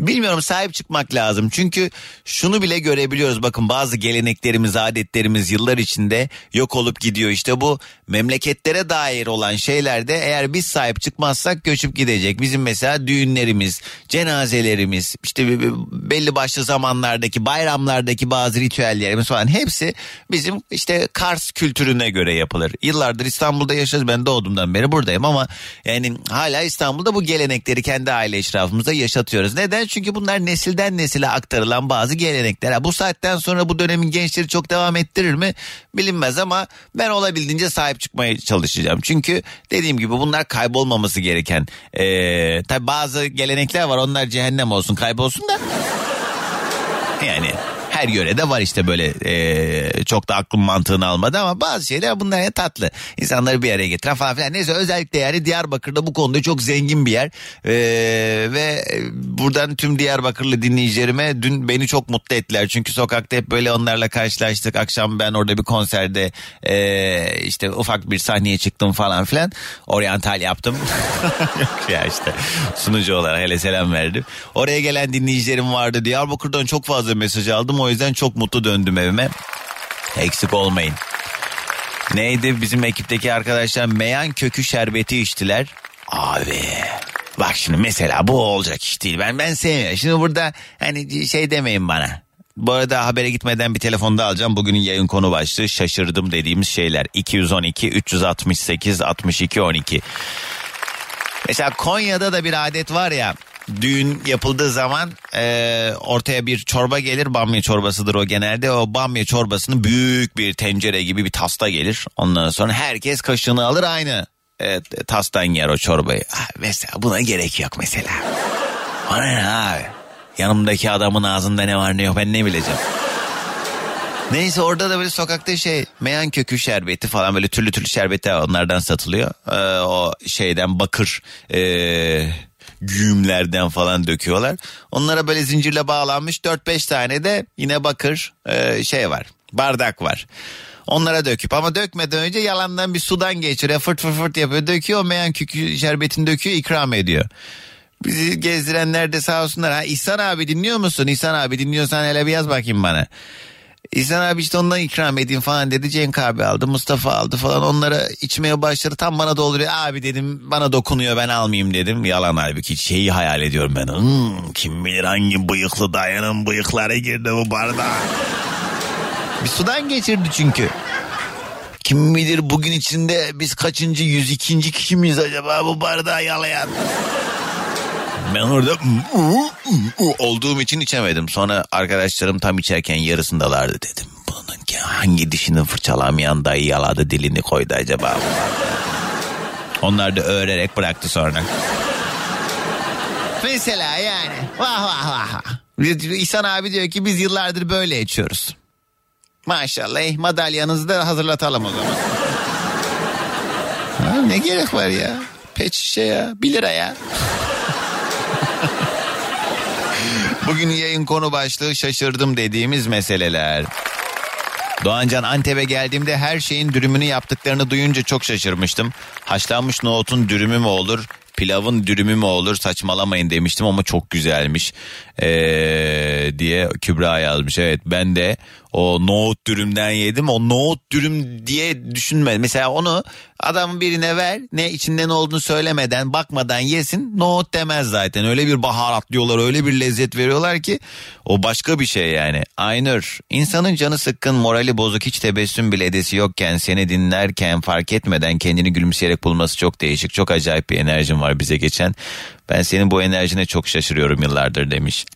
bilmiyorum sahip çıkmak lazım. Çünkü şunu bile görebiliyoruz. Bakın bazı geleneklerimiz, adetlerimiz yıllar içinde yok olup gidiyor. İşte bu memleketlere dair olan şeylerde eğer biz sahip çıkmazsak göçüp gidecek. Bizim mesela düğünlerimiz, cenazelerimiz, işte belli başlı zamanlardaki bayramlardaki bazı ritüellerimiz falan hepsi bizim işte Kars kültürüne göre yapılır. Yıllardır İstanbul'da yaşarız. Ben doğduğumdan beri buradayım ama yani hala İstanbul'da bu gelenekleri kendi aile etrafımızda yaşatıyoruz. Neden? Çünkü bunlar nesilden nesile aktarılan bazı gelenekler. Bu saatten sonra bu dönemin gençleri çok devam ettirir mi? Bilinmez ama ben olabildiğince sahip çıkmaya çalışacağım. Çünkü dediğim gibi bunlar kaybolmaması gereken. Ee, tabi bazı gelenekler var onlar cehennem olsun kaybolsun da. Yani her yörede var işte böyle e, çok da aklım mantığını almadı ama bazı şeyler bunlar ya tatlı. İnsanları bir araya getiren falan filan. Neyse özellikle yani Diyarbakır'da bu konuda çok zengin bir yer. E, ve buradan tüm Diyarbakırlı dinleyicilerime dün beni çok mutlu ettiler. Çünkü sokakta hep böyle onlarla karşılaştık. Akşam ben orada bir konserde e, işte ufak bir sahneye çıktım falan filan. Oryantal yaptım. Yok ya işte sunucu olarak hele selam verdim. Oraya gelen dinleyicilerim vardı. Diyarbakır'dan çok fazla mesaj aldım. O yüzden çok mutlu döndüm evime. Eksik olmayın. Neydi bizim ekipteki arkadaşlar meyan kökü şerbeti içtiler. Abi bak şimdi mesela bu olacak iş değil. Ben ben sevmiyorum. Şimdi burada hani şey demeyin bana. Bu arada habere gitmeden bir telefonda alacağım. Bugünün yayın konu başlığı şaşırdım dediğimiz şeyler. 212 368 62 12. Mesela Konya'da da bir adet var ya düğün yapıldığı zaman e, ortaya bir çorba gelir. Bamya çorbasıdır o genelde. O bamya çorbasının büyük bir tencere gibi bir tasta gelir. Ondan sonra herkes kaşığını alır aynı e, tastan yer o çorbayı. Ah, mesela buna gerek yok mesela. Bana ne abi? Yanımdaki adamın ağzında ne var ne yok ben ne bileceğim? Neyse orada da böyle sokakta şey meyan kökü şerbeti falan böyle türlü türlü şerbeti onlardan satılıyor. Ee, o şeyden bakır ee, güğümlerden falan döküyorlar. Onlara böyle zincirle bağlanmış 4-5 tane de yine bakır ee, şey var bardak var. Onlara döküp ama dökmeden önce yalandan bir sudan geçiriyor fırt fırt fırt yapıyor döküyor meyan kökü şerbetini döküyor ikram ediyor. Bizi gezdirenler de sağ olsunlar. Ha İhsan abi dinliyor musun? İhsan abi dinliyorsan hele bir yaz bakayım bana. İhsan abi işte ondan ikram edeyim falan dedi. Cenk abi aldı Mustafa aldı falan onlara içmeye başladı. Tam bana dolduruyor. Abi dedim bana dokunuyor ben almayayım dedim. Yalan halbuki şeyi hayal ediyorum ben. Hmm, kim bilir hangi bıyıklı dayanın bıyıklara girdi bu bardağa. Bir sudan geçirdi çünkü. Kim bilir bugün içinde biz kaçıncı 102. kişi miyiz acaba bu bardağı yalayan? Ben orada olduğum için içemedim. Sonra arkadaşlarım tam içerken yarısındalardı dedim. Bunun hangi dişini fırçalamayan dayı yaladı dilini koydu acaba? Onlar da öğrenerek bıraktı sonra. Mesela yani. Vah vah vah. İhsan abi diyor ki biz yıllardır böyle içiyoruz. Maşallah eh, madalyanızı da hazırlatalım o zaman. Ha, ne gerek var ya? Peç şişe ya. Bir lira ya. Bugün yayın konu başlığı şaşırdım dediğimiz meseleler. Doğancan Antep'e geldiğimde her şeyin dürümünü yaptıklarını duyunca çok şaşırmıştım. Haşlanmış nohutun dürümü mü olur? Pilavın dürümü mü olur saçmalamayın demiştim ama çok güzelmiş ee, diye Kübra yazmış. Evet ben de o nohut dürümden yedim. O nohut dürüm diye düşünme. Mesela onu adamın birine ver ne içinde ne olduğunu söylemeden bakmadan yesin nohut demez zaten. Öyle bir baharatlıyorlar öyle bir lezzet veriyorlar ki o başka bir şey yani. Aynur insanın canı sıkkın morali bozuk hiç tebessüm bile edesi yokken seni dinlerken fark etmeden kendini gülümseyerek bulması çok değişik. Çok acayip bir enerjin var bize geçen. Ben senin bu enerjine çok şaşırıyorum yıllardır demiş.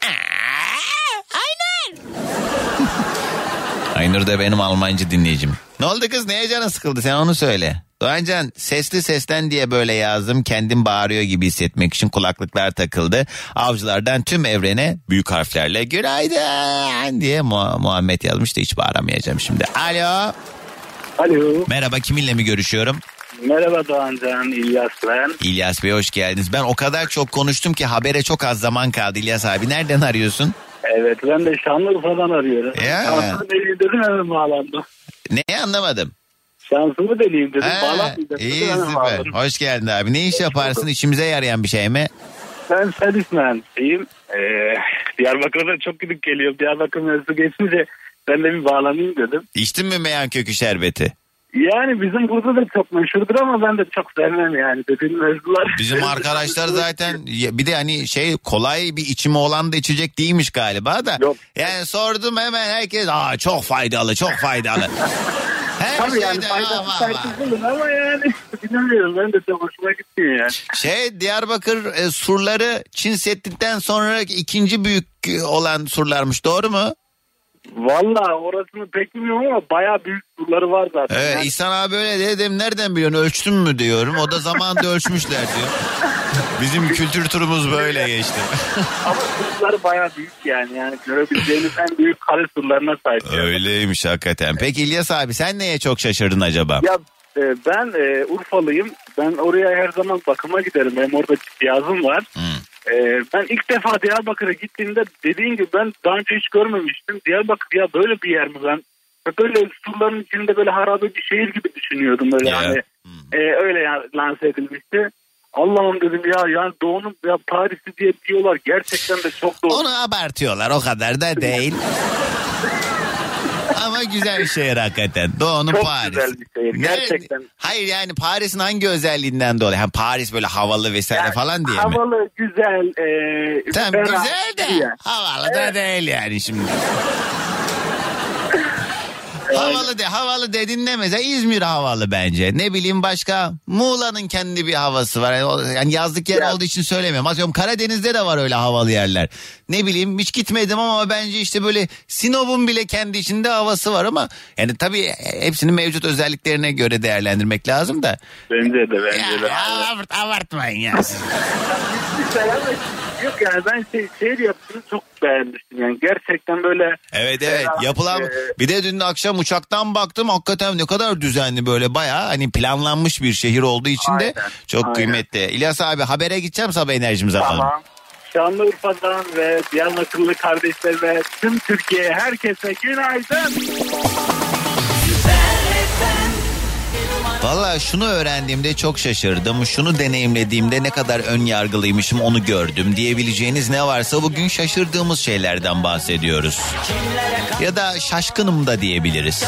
Aynur da benim Almancı dinleyicim. Ne oldu kız neye canın sıkıldı sen onu söyle. Doğancan sesli sesten diye böyle yazdım. Kendim bağırıyor gibi hissetmek için kulaklıklar takıldı. Avcılardan tüm evrene büyük harflerle günaydın diye Mu- Muhammed yazmış da hiç bağıramayacağım şimdi. Alo. Alo. Merhaba kiminle mi görüşüyorum? Merhaba Doğancan, İlyas ben. İlyas Bey hoş geldiniz. Ben o kadar çok konuştum ki habere çok az zaman kaldı İlyas abi. Nereden arıyorsun? Evet ben de Şanlıurfa'dan arıyorum. Ya. Şansımı deneyeyim dedim hemen bağlandım. Neyi anlamadım? Şansımı deneyeyim dedim Ha, bağlanmayayım dedim iyi süper. bağlandım. Hoş geldin abi. Ne iş yaparsın? İşimize yarayan bir şey mi? Ben servis mühendisiyim. Ee, Diyarbakır'da çok gidip geliyorum. Diyarbakır mevzusu geçince ben de bir bağlanayım dedim. İçtin mi meyan kökü şerbeti? Yani bizim burada da çok meşhurdur ama ben de çok sevmem yani dediğin mevzular. Bizim arkadaşlar zaten bir de hani şey kolay bir içimi olan da içecek değilmiş galiba da. Yok. Yani sordum hemen herkes aa çok faydalı çok faydalı. Her Tabii yani şeyde faydası ama- ama yani bilmiyorum ben de çok hoşuma gitti yani. Şey Diyarbakır e, surları Çin Seddi'den sonra ikinci büyük olan surlarmış doğru mu? Valla orasını pek bilmiyorum ama bayağı büyük surları var zaten. Evet Yani İhsan abi öyle dedi. dedim nereden biliyorsun ölçtün mü diyorum. O da zamanında ölçmüşler diyor. Bizim kültür turumuz böyle geçti. ama surları bayağı büyük yani. Yani görebileceğiniz en büyük kale surlarına sahip. yani. Öyleymiş hakikaten. Peki İlyas abi sen neye çok şaşırdın acaba? Ya e, ben e, Urfalıyım. Ben oraya her zaman bakıma giderim. Benim orada cihazım var. Hmm. E, ben ilk defa Diyarbakır'a gittiğimde dediğin gibi ben daha önce hiç görmemiştim. Diyarbakır ya böyle bir yer mi ben? Böyle surların içinde böyle harabe bir şehir gibi düşünüyordum böyle Ya. hani. E, öyle yani lanse edilmişti. Allah'ım dedim ya yani doğunun ya Paris'i diye diyorlar gerçekten de çok doğru. Onu abartıyorlar o kadar da değil. Ama güzel bir şehir hakikaten. Doğu'nun Çok Paris. güzel bir şehir, gerçekten. Hayır yani Paris'in hangi özelliğinden dolayı? Ha, Paris böyle havalı vesaire Yani falan diye mi? Havalı, güzel. E, Tamam güzel de yani. havalı da değil yani şimdi. Havalı de havalı dedin ne mesela İzmir havalı bence. Ne bileyim başka Muğla'nın kendi bir havası var. Yani yazlık yer Ya. olduğu için söylemiyorum. Atıyorum Karadeniz'de de var öyle havalı yerler. Ne bileyim hiç gitmedim ama bence işte böyle Sinop'un bile kendi içinde havası var ama yani tabii hepsinin mevcut özelliklerine göre değerlendirmek lazım da. Bence de bence de. Ya, abart, abartmayın ya. Yok yani ben şey, şehir yapısını çok beğenmiştim yani gerçekten böyle Evet evet Ferah, yapılan e, bir de dün akşam uçaktan baktım hakikaten ne kadar düzenli böyle bayağı hani planlanmış bir şehir olduğu için de Aynen, çok aynen. kıymetli. İlyas abi habere gideceğim sabah enerjimizi alalım. tamam. Şanlıurfa'dan ve Diyarbakırlı kardeşlerime tüm Türkiye'ye herkese günaydın. Valla şunu öğrendiğimde çok şaşırdım. Şunu deneyimlediğimde ne kadar ön yargılıymışım onu gördüm. Diyebileceğiniz ne varsa bugün şaşırdığımız şeylerden bahsediyoruz. Ya da şaşkınım da diyebiliriz.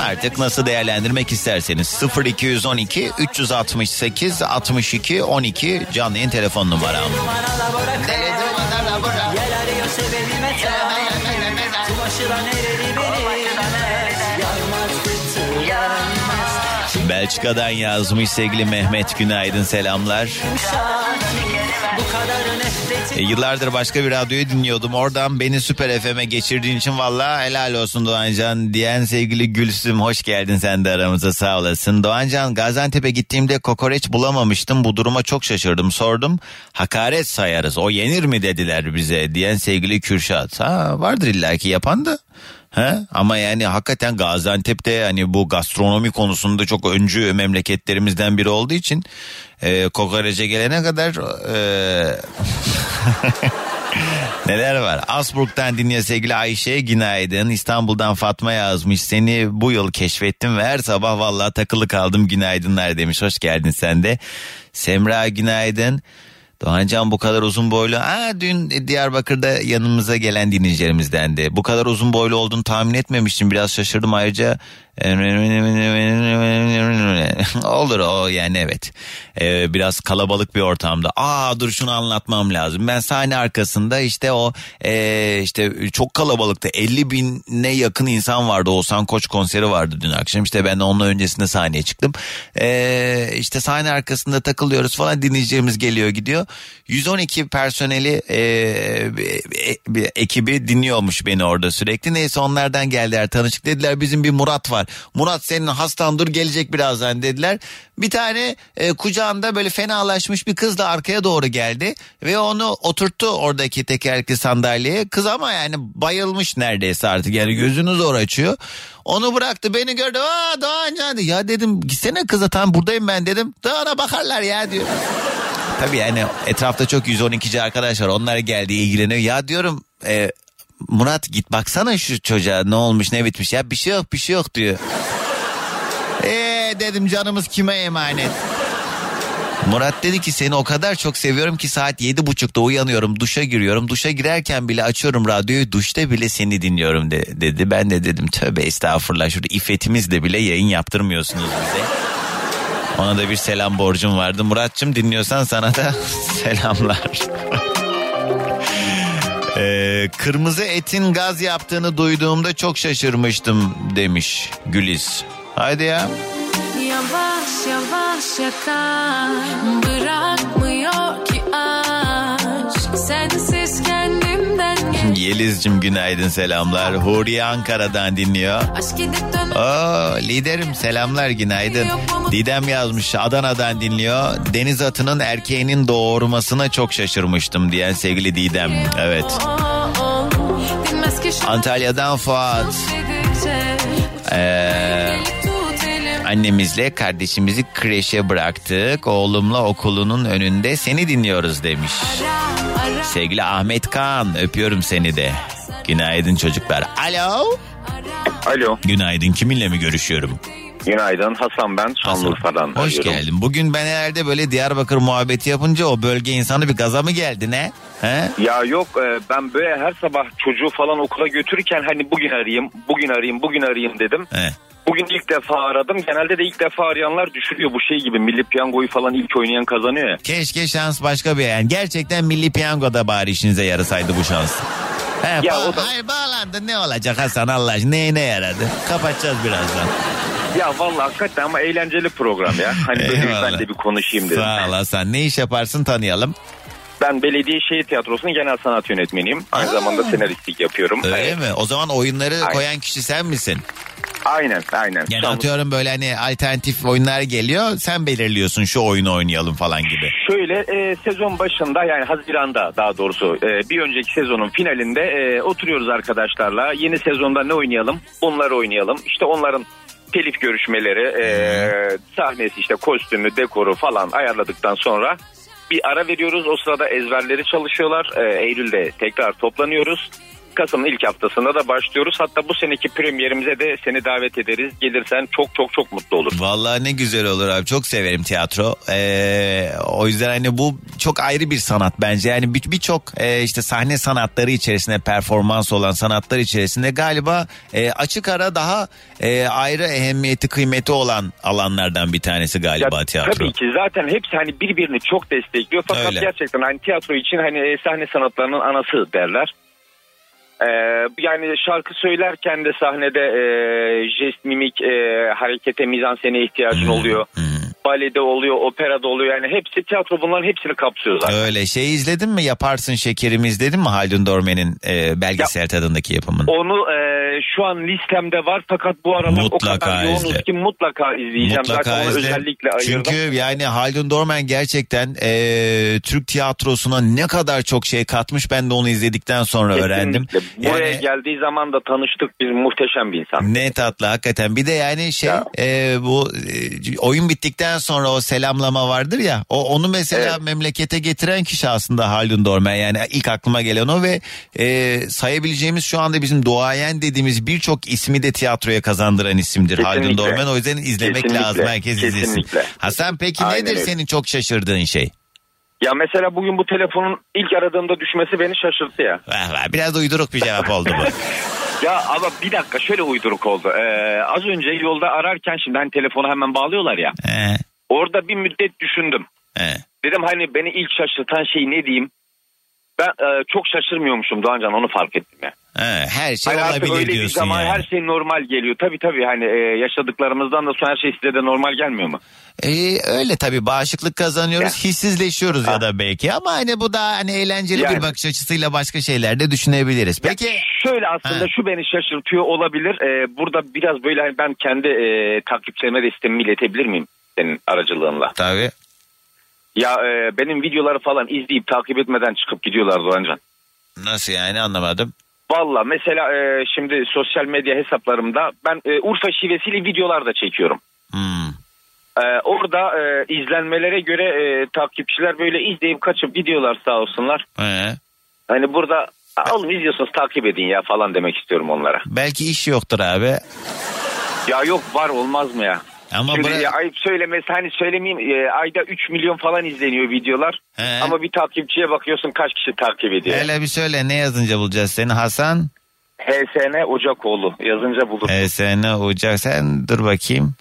Artık nasıl değerlendirmek isterseniz 0212 368 62 12 canlı telefon numaram. Belçika'dan yazmış sevgili Mehmet Günaydın selamlar. E, yıllardır başka bir radyoyu dinliyordum. Oradan beni Süper FM'e geçirdiğin için valla helal olsun Doğancan diyen sevgili Gülsüm hoş geldin sen de aramıza sağ olasın. Doğancan Gaziantep'e gittiğimde kokoreç bulamamıştım. Bu duruma çok şaşırdım. Sordum hakaret sayarız o yenir mi dediler bize diyen sevgili Kürşat. Ha vardır illaki yapan da. He? Ama yani hakikaten Gaziantep'te hani bu gastronomi konusunda çok öncü memleketlerimizden biri olduğu için e, kokorece gelene kadar e, neler var. Asburg'dan dinliyor sevgili Ayşe günaydın. İstanbul'dan Fatma yazmış seni bu yıl keşfettim ve her sabah vallahi takılı kaldım günaydınlar demiş. Hoş geldin sen de. Semra günaydın. Doğancan bu kadar uzun boylu. Aa, dün Diyarbakır'da yanımıza gelen dinleyicilerimizden de. Bu kadar uzun boylu olduğunu tahmin etmemiştim. Biraz şaşırdım ayrıca. Olur o yani evet. Ee, biraz kalabalık bir ortamda. Aa dur şunu anlatmam lazım. Ben sahne arkasında işte o ee, işte çok kalabalıkta 50 bine yakın insan vardı. Oğuzhan Koç konseri vardı dün akşam. İşte ben onun öncesinde sahneye çıktım. Ee, işte sahne arkasında takılıyoruz falan dinleyicilerimiz geliyor gidiyor. 112 personeli ee, e, bir ekibi dinliyormuş beni orada sürekli. Neyse onlardan geldiler tanışık dediler bizim bir Murat var. Murat senin hastan dur gelecek birazdan dediler. Bir tane e, kucağında böyle fenalaşmış bir kız da arkaya doğru geldi ve onu oturttu oradaki tekerlekli sandalyeye. Kız ama yani bayılmış neredeyse artık yani gözünü zor açıyor. Onu bıraktı beni gördü. Aa Doğancan dedi. Ya dedim gitsene kıza tam buradayım ben dedim. Dağına bakarlar ya diyor. Tabii yani etrafta çok 112'ci arkadaş var. Onlar geldi ilgileniyor. Ya diyorum e, Murat git baksana şu çocuğa ne olmuş ne bitmiş. Ya bir şey yok bir şey yok diyor. Eee dedim canımız kime emanet? Murat dedi ki seni o kadar çok seviyorum ki saat yedi buçukta uyanıyorum duşa giriyorum. Duşa girerken bile açıyorum radyoyu duşta bile seni dinliyorum de, dedi. Ben de dedim tövbe estağfurullah şurada iffetimizle bile yayın yaptırmıyorsunuz bize. Ona da bir selam borcum vardı. Muratçım dinliyorsan sana da selamlar. Ee, kırmızı etin gaz yaptığını duyduğumda çok şaşırmıştım demiş Güliz. Haydi ya. Yavaş yavaş yakar Bırakmıyor Yeliz'cim günaydın selamlar. Huriye Ankara'dan dinliyor. Oo, liderim selamlar günaydın. Didem yazmış Adana'dan dinliyor. Deniz atının erkeğinin doğurmasına çok şaşırmıştım diyen sevgili Didem. Evet. Antalya'dan Fuat. Ee, annemizle kardeşimizi kreşe bıraktık. Oğlumla okulunun önünde seni dinliyoruz demiş. Sevgili Ahmet Kaan öpüyorum seni de. Günaydın çocuklar. Alo. Alo. Günaydın kiminle mi görüşüyorum? Günaydın Hasan ben Şanlıurfa'dan Hoş arıyorum. geldin. Bugün ben herhalde böyle Diyarbakır muhabbeti yapınca o bölge insanı bir gaza mı geldi ne? He? Ya yok e, ben böyle her sabah çocuğu falan okula götürürken hani bugün arayayım, bugün arayayım, bugün arayayım dedim. He. Bugün ilk defa aradım. Genelde de ilk defa arayanlar düşürüyor bu şey gibi. Milli piyangoyu falan ilk oynayan kazanıyor ya. Keşke şans başka bir yani. Gerçekten milli piyangoda bari işinize yarasaydı bu şans. He, Ya ba- o da- Hayır bağlandı ne olacak Hasan Allah aşkına neye ne yaradı? Kapatacağız birazdan. Ya vallahi hakikaten ama eğlenceli program ya. Hani böyle ben de bir konuşayım dedim. Sağ ol Hasan. Ne iş yaparsın tanıyalım. Ben Belediye Şehir Tiyatrosu'nun genel sanat yönetmeniyim. Aynı Aa. zamanda senaristlik yapıyorum. Öyle Hani- mi? O zaman oyunları Aynen. koyan kişi sen misin? Aynen aynen. Yani an- atıyorum böyle hani alternatif oyunlar geliyor. Sen belirliyorsun şu oyunu oynayalım falan gibi. Şöyle e, sezon başında yani Haziran'da daha doğrusu e, bir önceki sezonun finalinde e, oturuyoruz arkadaşlarla. Yeni sezonda ne oynayalım? Bunları oynayalım. İşte onların telif görüşmeleri, e, sahnesi işte kostümü, dekoru falan ayarladıktan sonra bir ara veriyoruz. O sırada ezberleri çalışıyorlar. E, Eylül'de tekrar toplanıyoruz. Kasım'ın ilk haftasında da başlıyoruz. Hatta bu seneki premierimize de seni davet ederiz. Gelirsen çok çok çok mutlu olur. Vallahi ne güzel olur abi. Çok severim tiyatro. Ee, o yüzden hani bu çok ayrı bir sanat bence. Yani bir- birçok e, işte sahne sanatları içerisinde performans olan sanatlar içerisinde galiba e, açık ara daha e, ayrı ehemmiyeti kıymeti olan alanlardan bir tanesi galiba Ya, tiyatro. Tabii ki zaten hepsi hani birbirini çok destekliyor. Fakat Öyle. gerçekten hani tiyatro için hani e, sahne sanatlarının anası derler. Ee, yani şarkı söylerken de sahnede e, jest, mimik, e, harekete, mizansene ihtiyacın oluyor. Balede oluyor, operada oluyor. Yani hepsi tiyatro bunların hepsini kapsıyor zaten. Öyle şey izledin mi Yaparsın Şekerimi izledin mi Haldun Dormen'in e, belgesel tadındaki yapımını? Onu e, şu an listemde var fakat bu aralar Mutlaka o kadar yoğunuz izle. ki mutlaka izleyeceğim. zaten onu izle. özellikle ayırdım. Çünkü yani Haldun Dorman gerçekten e, Türk tiyatrosuna ne kadar çok şey katmış ben de onu izledikten sonra öğrendim. Kesinlikle. Buraya Yani- geldiği zaman da tanıştık. Bir muhteşem bir insan. Ne tatlı hakikaten. Bir de yani şey Ya. e, bu e, oyun bittikten sonra o selamlama vardır ya. O onu mesela Evet. memlekete getiren kişi aslında Haldun Dorman. Yani ilk aklıma gelen o ve e, sayabileceğimiz şu anda bizim duayen dediğimiz birçok ismi de tiyatroya kazandıran isimdir Haldun Kesinlikle. Dorman. O yüzden izlemek Kesinlikle. lazım. Herkes izlesin. Kesinlikle. Hasan peki Aynen nedir öyle. senin çok şaşırdığın şey? Ya mesela bugün bu telefonun ilk aradığımda düşmesi beni şaşırttı ya. Vah vah, biraz uyduruk bir cevap oldu bu. Ya ama bir dakika şöyle uyduruk oldu. Ee, az önce yolda ararken şimdi hani telefonu hemen bağlıyorlar ya. He, Orada bir müddet düşündüm. he. Dedim hani beni ilk şaşırtan şey ne diyeyim? Ben e, çok şaşırmıyormuşum Doğancan onu fark ettim ya. He, her şey Hani olabilir öyle bir diyorsun zaman yani. her şey normal geliyor. Tabii tabii hani e, yaşadıklarımızdan da sonra her şey size de normal gelmiyor mu? Ee, öyle tabii bağışıklık kazanıyoruz, hissizleşiyoruz ya da belki ama hani bu da hani eğlenceli Yani. bir bakış açısıyla başka şeyler de düşünebiliriz. Peki Şöyle aslında Ha. şu beni şaşırtıyor olabilir. Ee, burada biraz böyle hani ben kendi e, takipçilerime de istemimi iletebilir miyim senin aracılığınla? tabii Ya e, benim videoları falan izleyip takip etmeden çıkıp gidiyorlar Doğancan. nasıl yani anlamadım. Valla mesela e, şimdi sosyal medya hesaplarımda ben e, Urfa şivesiyle videolar da çekiyorum. Hmm. E, orada e, izlenmelere göre e, takipçiler böyle izleyip kaçıp gidiyorlar sağ olsunlar. He. Hani burada "Aa, oğlum izliyorsunuz takip edin ya falan demek istiyorum onlara. Belki iş yoktur abi. Ya yok var olmaz mı ya? Ama Şimdi bıra- ya, ayıp söylemesi hani söylemeyeyim e, ayda 3 milyon falan izleniyor videolar. He. Ama bir takipçiye bakıyorsun kaç kişi takip ediyor. Hele bir söyle ne yazınca bulacağız seni Hasan? HSN Ocakoğlu yazınca bulur. HSN Ucak sen dur bakayım.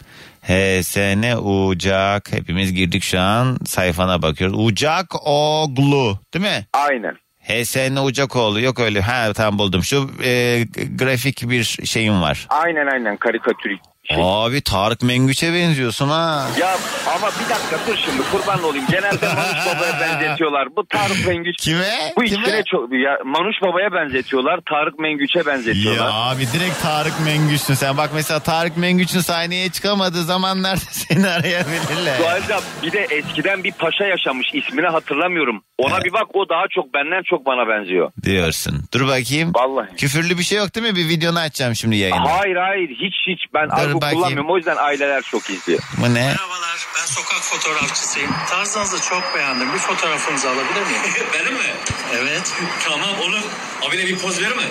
HSN Ucak hepimiz girdik şu an sayfana bakıyoruz. Ucak Oğlu değil mi? Aynen. HSN Ucakoğlu yok öyle. Ha tamam buldum. Şu e, grafik bir şeyim var. Aynen aynen karikatür. Şey. Abi Tarık Mengüç'e benziyorsun ha. Ya ama bir dakika dur şimdi kurban olayım. Genelde Manuş Baba'ya benzetiyorlar. Bu Tarık Mengüç. Kime? Bu Kime? çok ya Manuş Baba'ya benzetiyorlar. Tarık Mengüç'e Ya benzetiyorlar. abi direkt Tarık Mengüç'sün sen. Bak mesela Tarık Mengüç'ün sahneye çıkamadığı zamanlarda seni arayabilirler. Doğalca bir de eskiden bir paşa yaşamış ismini hatırlamıyorum. Ona bir bak o daha çok benden çok bana benziyor. Diyorsun. Dur bakayım. Vallahi. Küfürlü bir şey yok değil mi? Bir videonu açacağım şimdi yayında. Hayır hayır hiç hiç ben Dur argo bakayım. kullanmıyorum o yüzden aileler çok izliyor. Bu ne? Merhabalar, ben sokak fotoğrafçısıyım. Tarzınızı çok beğendim. Bir fotoğrafınızı alabilir miyim? Benim mi? evet. Tamam olur. Abine bir poz verir mi?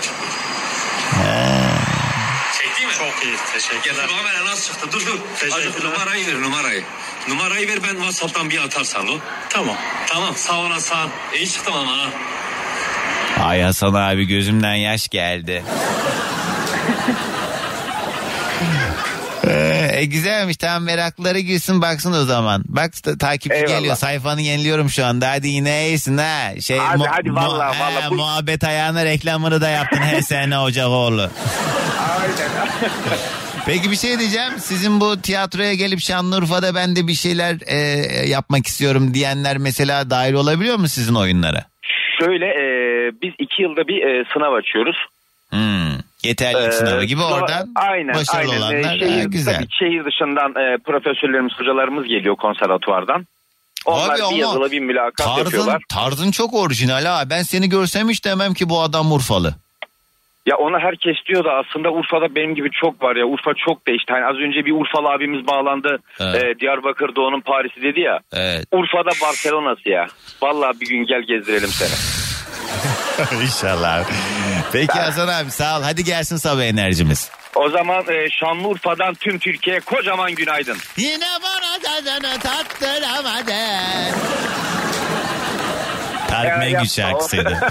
Çekti mi? Çok iyi, teşekkürler. Bana nasıl çıktı? Dur dur. Teşekkürler. Numarayı ver numarayı. Numarayı ver ben Whatsapp'tan bir atarsan o. Tamam. Tamam sağ olasın. İyi çıktım ama ha. Ay Hasan abi gözümden yaş geldi. Ee, e, güzelmiş tamam merakları gülsün baksın o zaman. Bak ta- takipçi Eyvallah. geliyor sayfanı yeniliyorum şu anda hadi yine iyisin ha. Şey, Hadi, hadi, vallahi, he, vallahi bu- Muhabbet ayağına reklamını da yaptın HSN Ocakoğlu. Peki bir şey diyeceğim. Sizin bu tiyatroya gelip Şanlıurfa'da ben de bir şeyler e, yapmak istiyorum diyenler mesela dahil olabiliyor mu sizin oyunlara? Şöyle e, biz iki yılda bir e, sınav açıyoruz. Hmm. Yeterlilik Ee, sınavı gibi sınava- oradan aynen, başarılı aynen. olanlar Ee, şehir, ha, güzel. tabii şehir dışından e, profesörlerimiz, hocalarımız geliyor konservatuvardan. Onlar Abi bir ama yazılı bir mülakat Tarzın, yapıyorlar. tarzın çok orijinal ha. Ben seni görsem hiç demem ki bu adam Urfalı. Ya ona herkes diyor da aslında Urfa'da benim gibi çok var ya. Urfa çok değişti. Hani az önce bir Urfalı abimiz bağlandı. Evet. Ee, Diyarbakır Doğu'nun Paris'i dedi ya. Evet. Urfa'da Barcelona'sı ya. Vallahi bir gün gel gezdirelim seni. İnşallah. Peki Hasan abi sağ ol. Hadi gelsin sabah enerjimiz. O zaman e, Şanlıurfa'dan tüm Türkiye'ye kocaman günaydın. Yine bana tadını tattıramadın. Tarık Mengüç şarkısıydı.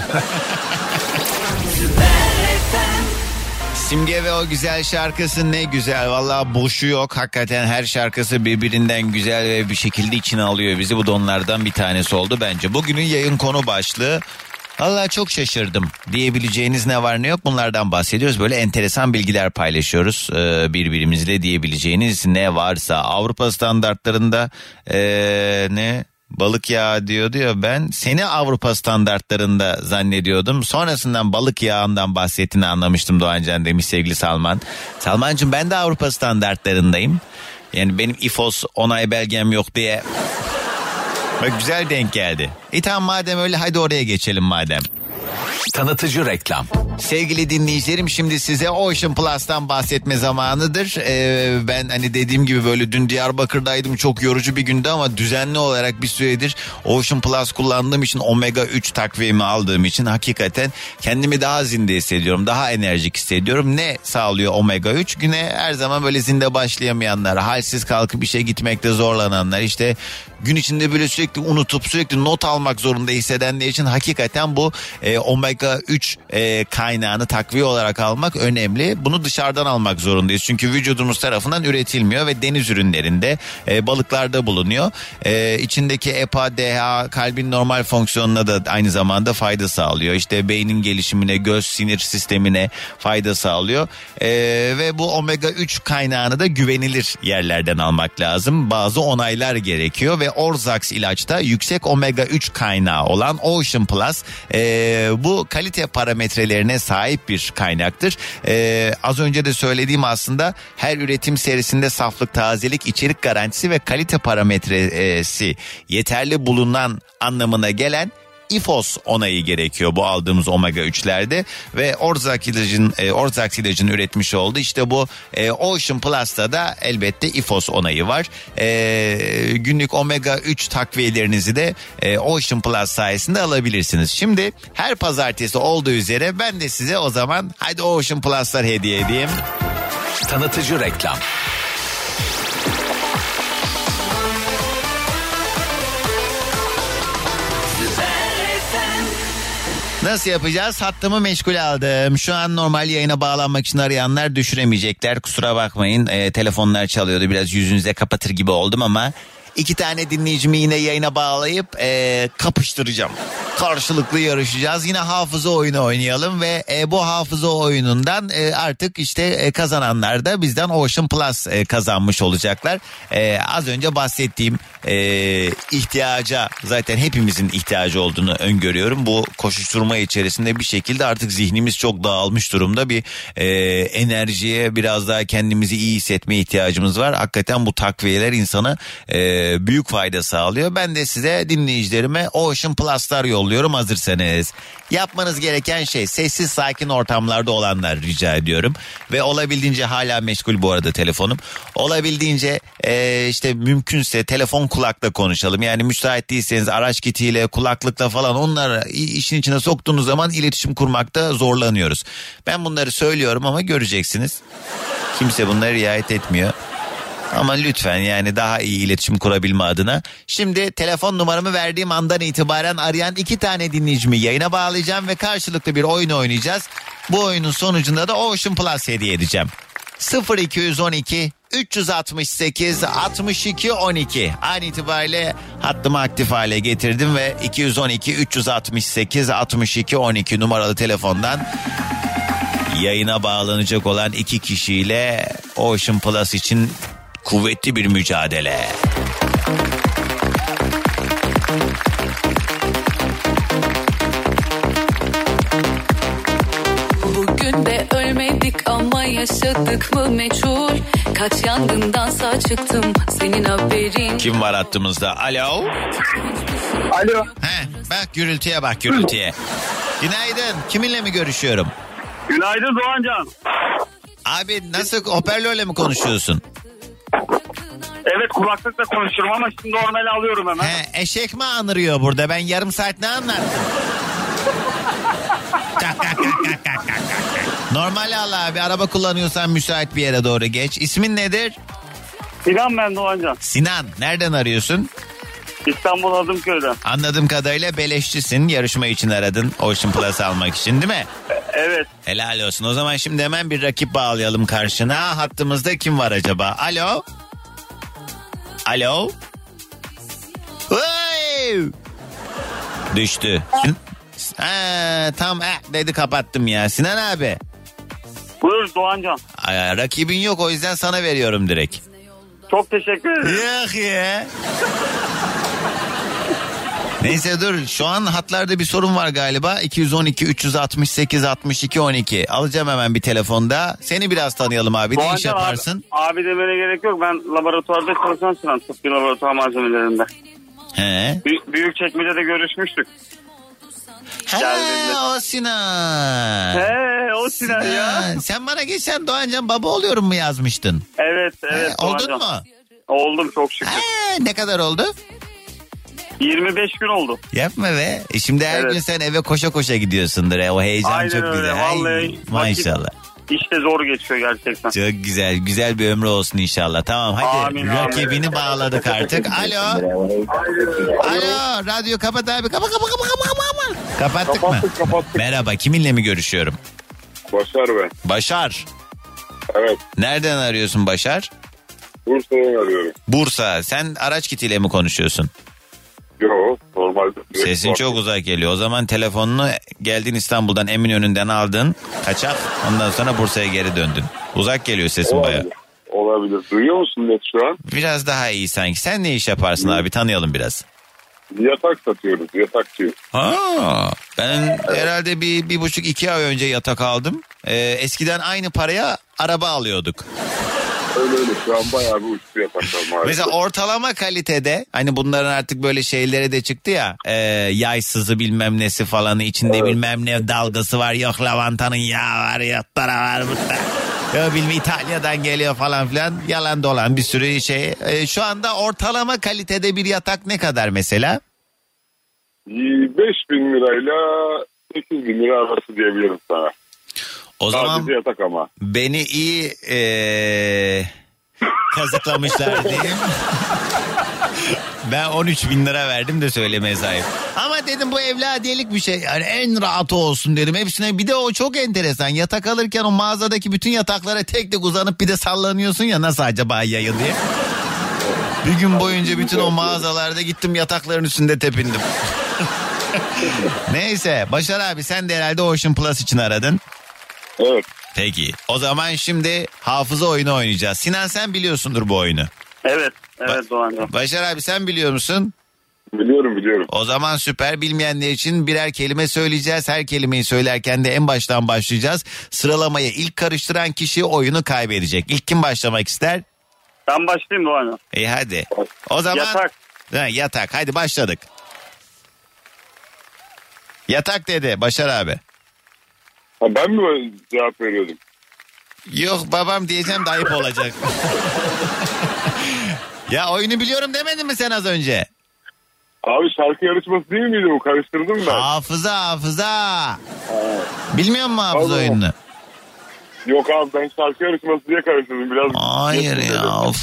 Simge ve o güzel şarkısı ne güzel. Valla boşu yok. Hakikaten her şarkısı birbirinden güzel ve bir şekilde içine alıyor bizi. Bu da onlardan bir tanesi oldu bence. Bugünün yayın konu başlığı Valla çok şaşırdım diyebileceğiniz ne var ne yok bunlardan bahsediyoruz. Böyle enteresan bilgiler paylaşıyoruz ee, birbirimizle diyebileceğiniz ne varsa. Avrupa standartlarında ee, ne balık yağı diyor diyor ben seni Avrupa standartlarında zannediyordum. Sonrasından balık yağından bahsettiğini anlamıştım Doğancan demiş sevgili Salman. Salmancığım ben de Avrupa standartlarındayım. Yani benim İFOS onay belgem yok diye Bak güzel denk geldi. E tamam madem öyle hadi oraya geçelim madem. Tanıtıcı reklam. Sevgili dinleyicilerim şimdi size Ocean Plus'tan bahsetme zamanıdır. Ee, ben hani dediğim gibi böyle dün Diyarbakır'daydım çok yorucu bir gündü ama düzenli olarak bir süredir Ocean Plus kullandığım için Omega 3 takviyemi aldığım için hakikaten kendimi daha zinde hissediyorum. Daha enerjik hissediyorum. Ne sağlıyor Omega 3? Güne her zaman böyle zinde başlayamayanlar, halsiz kalkıp işe gitmekte zorlananlar işte gün içinde böyle sürekli unutup sürekli not almak zorunda hissedenler için hakikaten bu e, omega 3 e, kaynağını takviye olarak almak önemli. Bunu dışarıdan almak zorundayız. Çünkü vücudumuz tarafından üretilmiyor ve deniz ürünlerinde e, balıklarda bulunuyor. E, içindeki EPA, DHA kalbin normal fonksiyonuna da aynı zamanda fayda sağlıyor. İşte beynin gelişimine, göz sinir sistemine fayda sağlıyor. E, ve bu omega 3 kaynağını da güvenilir yerlerden almak lazım. Bazı onaylar gerekiyor ve Orzax ilaçta yüksek omega 3 kaynağı olan Ocean Plus e, bu kalite parametrelerine sahip bir kaynaktır. E, az önce de söylediğim aslında her üretim serisinde saflık, tazelik, içerik garantisi ve kalite parametresi yeterli bulunan anlamına gelen İFOS onayı gerekiyor bu aldığımız omega 3'lerde ve Orzax ilacın e, Orzax ilacın üretmiş olduğu işte bu e, Ocean Plus'ta da elbette İFOS onayı var. E, günlük omega 3 takviyelerinizi de e, Ocean Plus sayesinde alabilirsiniz. Şimdi her pazartesi olduğu üzere ben de size o zaman hadi Ocean Plus'lar hediye edeyim. Tanıtıcı reklam. Nasıl yapacağız? Hattımı meşgul aldım. Şu an normal yayına bağlanmak için arayanlar düşüremeyecekler. Kusura bakmayın. Ee, telefonlar çalıyordu. Biraz yüzünüze kapatır gibi oldum ama iki tane dinleyicimi yine yayına bağlayıp ee, kapıştıracağım. Karşılıklı yarışacağız. Yine hafıza oyunu oynayalım ve e, bu hafıza oyunundan e, artık işte e, kazananlar da bizden Ocean Plus e, kazanmış olacaklar. E, az önce bahsettiğim e, ihtiyaca zaten hepimizin ihtiyacı olduğunu öngörüyorum. Bu koşuşturma içerisinde bir şekilde artık zihnimiz çok dağılmış durumda. Bir e, enerjiye biraz daha kendimizi iyi hissetme ihtiyacımız var. Hakikaten bu takviyeler insana e, büyük fayda sağlıyor. Ben de size dinleyicilerime Ocean Plus'lar yolluyorum hazırsanız. Yapmanız gereken şey sessiz sakin ortamlarda olanlar rica ediyorum. Ve olabildiğince hala meşgul bu arada telefonum. Olabildiğince e, işte mümkünse telefon kulakla konuşalım. Yani müsait değilseniz araç kitiyle kulaklıkla falan onları işin içine soktuğunuz zaman iletişim kurmakta zorlanıyoruz. Ben bunları söylüyorum ama göreceksiniz. Kimse bunları riayet etmiyor. Ama lütfen yani daha iyi iletişim kurabilme adına. Şimdi telefon numaramı verdiğim andan itibaren arayan iki tane dinleyicimi yayına bağlayacağım ve karşılıklı bir oyun oynayacağız. Bu oyunun sonucunda da Ocean Plus hediye edeceğim. 0212 368 62 12 an itibariyle hattımı aktif hale getirdim ve 212 368 62 12 numaralı telefondan yayına bağlanacak olan iki kişiyle Ocean Plus için kuvvetli bir mücadele. Ölmedik ama yaşadık mı meçhul Kaç yangındansa çıktım senin haberin Kim var hattımızda? Alo. Alo. He, bak gürültüye bak gürültüye. Günaydın. Kiminle mi görüşüyorum? Günaydın Doğancan. Abi nasıl hoparlörle mi konuşuyorsun? Evet kulaklıkla konuşuyorum ama şimdi normali alıyorum hemen. He, eşek mi anırıyor burada? Ben yarım saat ne anlattım? Normal al abi. Araba kullanıyorsan müsait bir yere doğru geç. İsmin nedir? Sinan ben Doğancan. Sinan. Nereden arıyorsun? İstanbul Adımköy'den. Anladığım kadarıyla beleşçisin. Yarışma için aradın. Ocean Plus almak için değil mi? Evet. Helal olsun. O zaman şimdi hemen bir rakip bağlayalım karşına. Hattımızda kim var acaba? Alo? Alo? Hey! Düştü. Sin- Ha, tam eh dedi kapattım ya. Sinan abi. Buyur Doğancan. Ay, rakibin yok o yüzden sana veriyorum direkt. Çok teşekkür ederim. Yok ya. Neyse dur şu an hatlarda bir sorun var galiba 212 368 62 12 alacağım hemen bir telefonda seni biraz tanıyalım abi ne iş yaparsın Abi, abi demene gerek yok. Ben laboratuvarda çalışan Sinan. Tıbbi laboratuvar malzemelerinde. He. Büyük, büyük çekmecede görüşmüştük. Ha, o Sinan. He o Sinan ya. Sinan. Sen bana geçen Doğancan baba oluyorum mu yazmıştın? Evet evet. He, oldun Doğancan. mu? Oldum çok şükür. He, ne kadar oldu? 25 gün oldu. Yapma be. E şimdi her Evet. gün sen eve koşa koşa gidiyorsundur. he. O heyecan Aynen çok öyle. güzel. Ay, Vallahi maşallah. İşte zor geçiyor gerçekten. Çok güzel. Güzel bir ömrü olsun inşallah. Tamam hadi Amin, rakibini amin. bağladık artık. Alo. Alo. Radyo kapat abi. Kapa kapa kapa kapa kapa. Kapattık mı? Kapattık, kapattık. Merhaba. Kiminle mi görüşüyorum? Başar ben. Başar. Evet. Nereden arıyorsun Başar? Bursa'dan arıyorum. Bursa. Sen araç kitiyle mi konuşuyorsun? Yo normalde. Sesin çok uzak geliyor. O zaman telefonunu geldin İstanbul'dan Eminönü'nden aldın. Kaçak. Ondan sonra Bursa'ya geri döndün. Uzak geliyor sesin baya. Olabilir. Duyuyor musun net şu an? Biraz daha iyi sanki. Sen ne iş yaparsın abi? Tanıyalım biraz. Yatak satıyoruz. Yatakçı. Aa, ben herhalde bir, bir buçuk iki ay önce yatak aldım. Ee, eskiden aynı paraya araba alıyorduk. Öyle öyle. Şu an bayağı bir uçtu yataklar maalesef. Mesela ortalama kalitede hani bunların artık böyle şeyleri de çıktı ya e, yaysızı bilmem nesi falanı içinde bilmem ne dalgası var yok lavantanın yağı var yok para var burada. Yok bilmem İtalya'dan geliyor falan filan yalan dolan bir sürü şey. E, şu anda ortalama kalitede bir yatak ne kadar mesela? 5 bin lirayla 8 bin lira arası diyebilirim sana. O zaman Sadece yatak ama. beni iyi e, kazıklamışlar diyeyim. Ben 13 bin lira verdim de söylemeye sahip. Ama dedim bu evladiyelik bir şey. Yani en rahatı olsun dedim. Hepsine bir de o çok enteresan. Yatak alırken o mağazadaki bütün yataklara tek tek uzanıp bir de sallanıyorsun ya nasıl acaba yayı diye. Bir gün boyunca bütün o mağazalarda gittim yatakların üstünde tepindim. Neyse Başar abi sen de herhalde Ocean Plus için aradın. Evet. Peki o zaman şimdi hafıza oyunu oynayacağız. Sinan sen biliyorsundur bu oyunu. Evet. Evet Doğancan. Başar abi sen biliyor musun? Biliyorum biliyorum. O zaman süper bilmeyenler için birer kelime söyleyeceğiz. Her kelimeyi söylerken de en baştan başlayacağız. Sıralamayı ilk karıştıran kişi oyunu kaybedecek. İlk kim başlamak ister? Ben başlayayım Doğancan. İyi hadi. O zaman Yatak. Ha, yatak. Hadi başladık. Yatak dedi Başar abi. Ha, ben mi cevap veriyordum? Yok babam diyeceğim de ayıp olacak. ya oyunu biliyorum demedin mi sen az önce? Abi şarkı yarışması değil miydi bu? Karıştırdım ben. Hafıza hafıza. Bilmiyor musun hafıza Allah. oyununu? Yok abi ben şarkı yarışması diye karıştırdım. Biraz Hayır ya dedim. of.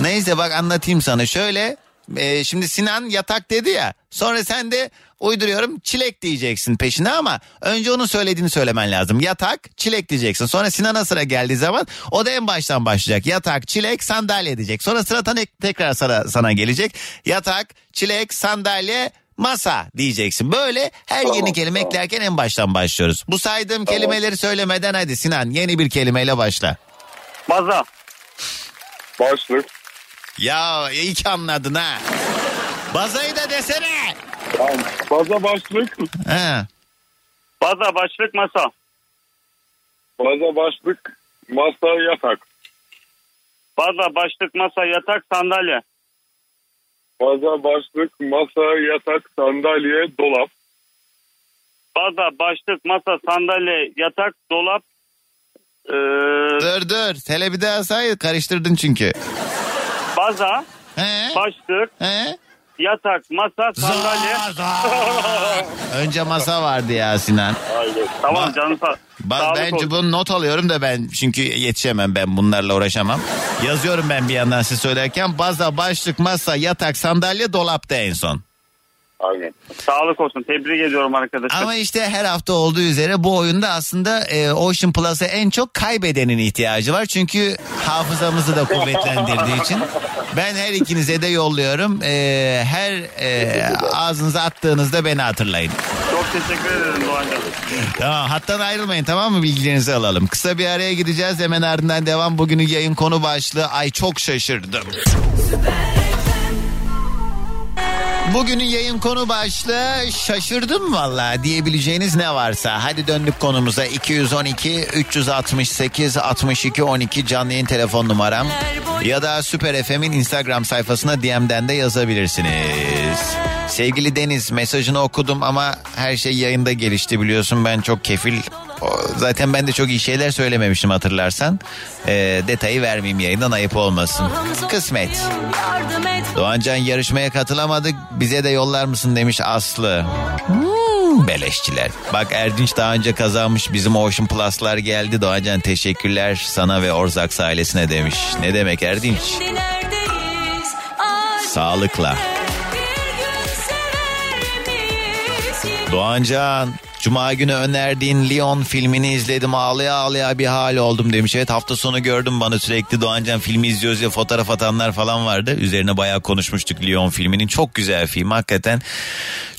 Neyse bak anlatayım sana. Şöyle e, şimdi Sinan yatak dedi ya. Sonra sen de uyduruyorum çilek diyeceksin peşine ama önce onun söylediğini söylemen lazım. Yatak çilek diyeceksin. Sonra Sinan'a sıra geldiği zaman o da en baştan başlayacak. Yatak çilek sandalye diyecek. Sonra sıra tekrar sana, sana gelecek. Yatak çilek sandalye masa diyeceksin. Böyle her yeni kelime eklerken en baştan başlıyoruz. Bu saydığım kelimeleri söylemeden hadi Sinan yeni bir kelimeyle başla. Baza. Başlık. Ya iyi ki anladın ha. Bazayı da desene. Tamam. Baza başlık. He. Baza başlık masa. Baza başlık. Masa yatak. Baza başlık masa yatak sandalye. Baza başlık. Masa yatak. Sandalye. Dolap. Baza başlık masa sandalye yatak dolap. Ee, Dur dur. Hele bir daha say karıştırdın çünkü. Baza He? başlık He? yatak masa sandalye. Za- za- Önce masa vardı ya Sinan. Aynen. Tamam Ba- canım sağ. Sağlık bence olsun. bunu not alıyorum da ben çünkü yetişemem ben bunlarla uğraşamam. Yazıyorum ben bir yandan siz söylerken baza, başlık, masa, yatak, sandalye, dolapta en son. Aynen. Sağlık olsun. Tebrik ediyorum arkadaşlar. Ama işte her hafta olduğu üzere bu oyunda aslında e, Ocean Plus'a en çok kaybedenin ihtiyacı var. Çünkü hafızamızı da kuvvetlendirdiği için. Ben her ikinize de yolluyorum. E, her e, ağzınıza attığınızda beni hatırlayın. Çok teşekkür ederim Doğancan. Tamam hattan ayrılmayın tamam mı bilgilerinizi alalım. Kısa bir araya gideceğiz hemen ardından devam. Bugünün yayın konu başlığı ay çok şaşırdım. Bugünün yayın konu başlığı şaşırdım valla diyebileceğiniz ne varsa. Hadi döndük konumuza 212 368 62 12 canlı yayın telefon numaram. Ya da Süper FM'in Instagram sayfasına DM'den de yazabilirsiniz. Sevgili Deniz mesajını okudum ama her şey yayında gelişti biliyorsun ben çok kefil. Zaten ben de çok iyi şeyler söylememişim hatırlarsan. Ee, detayı vermeyeyim yayından ayıp olmasın. Kısmet. Doğancan yarışmaya katılamadık bize de yollar mısın demiş Aslı. Hmm, beleşçiler. Bak Erdinç daha önce kazanmış bizim Ocean Plus'lar geldi. Doğancan teşekkürler sana ve Orzaks ailesine demiş. Ne demek Erdinç? Sağlıkla. Doğancan Cuma günü önerdiğin Leon filmini izledim ağlaya ağlaya bir hal oldum demiş. Evet hafta sonu gördüm bana sürekli Doğancan filmi izliyoruz ya fotoğraf atanlar falan vardı. Üzerine bayağı konuşmuştuk Leon filminin. Çok güzel film hakikaten.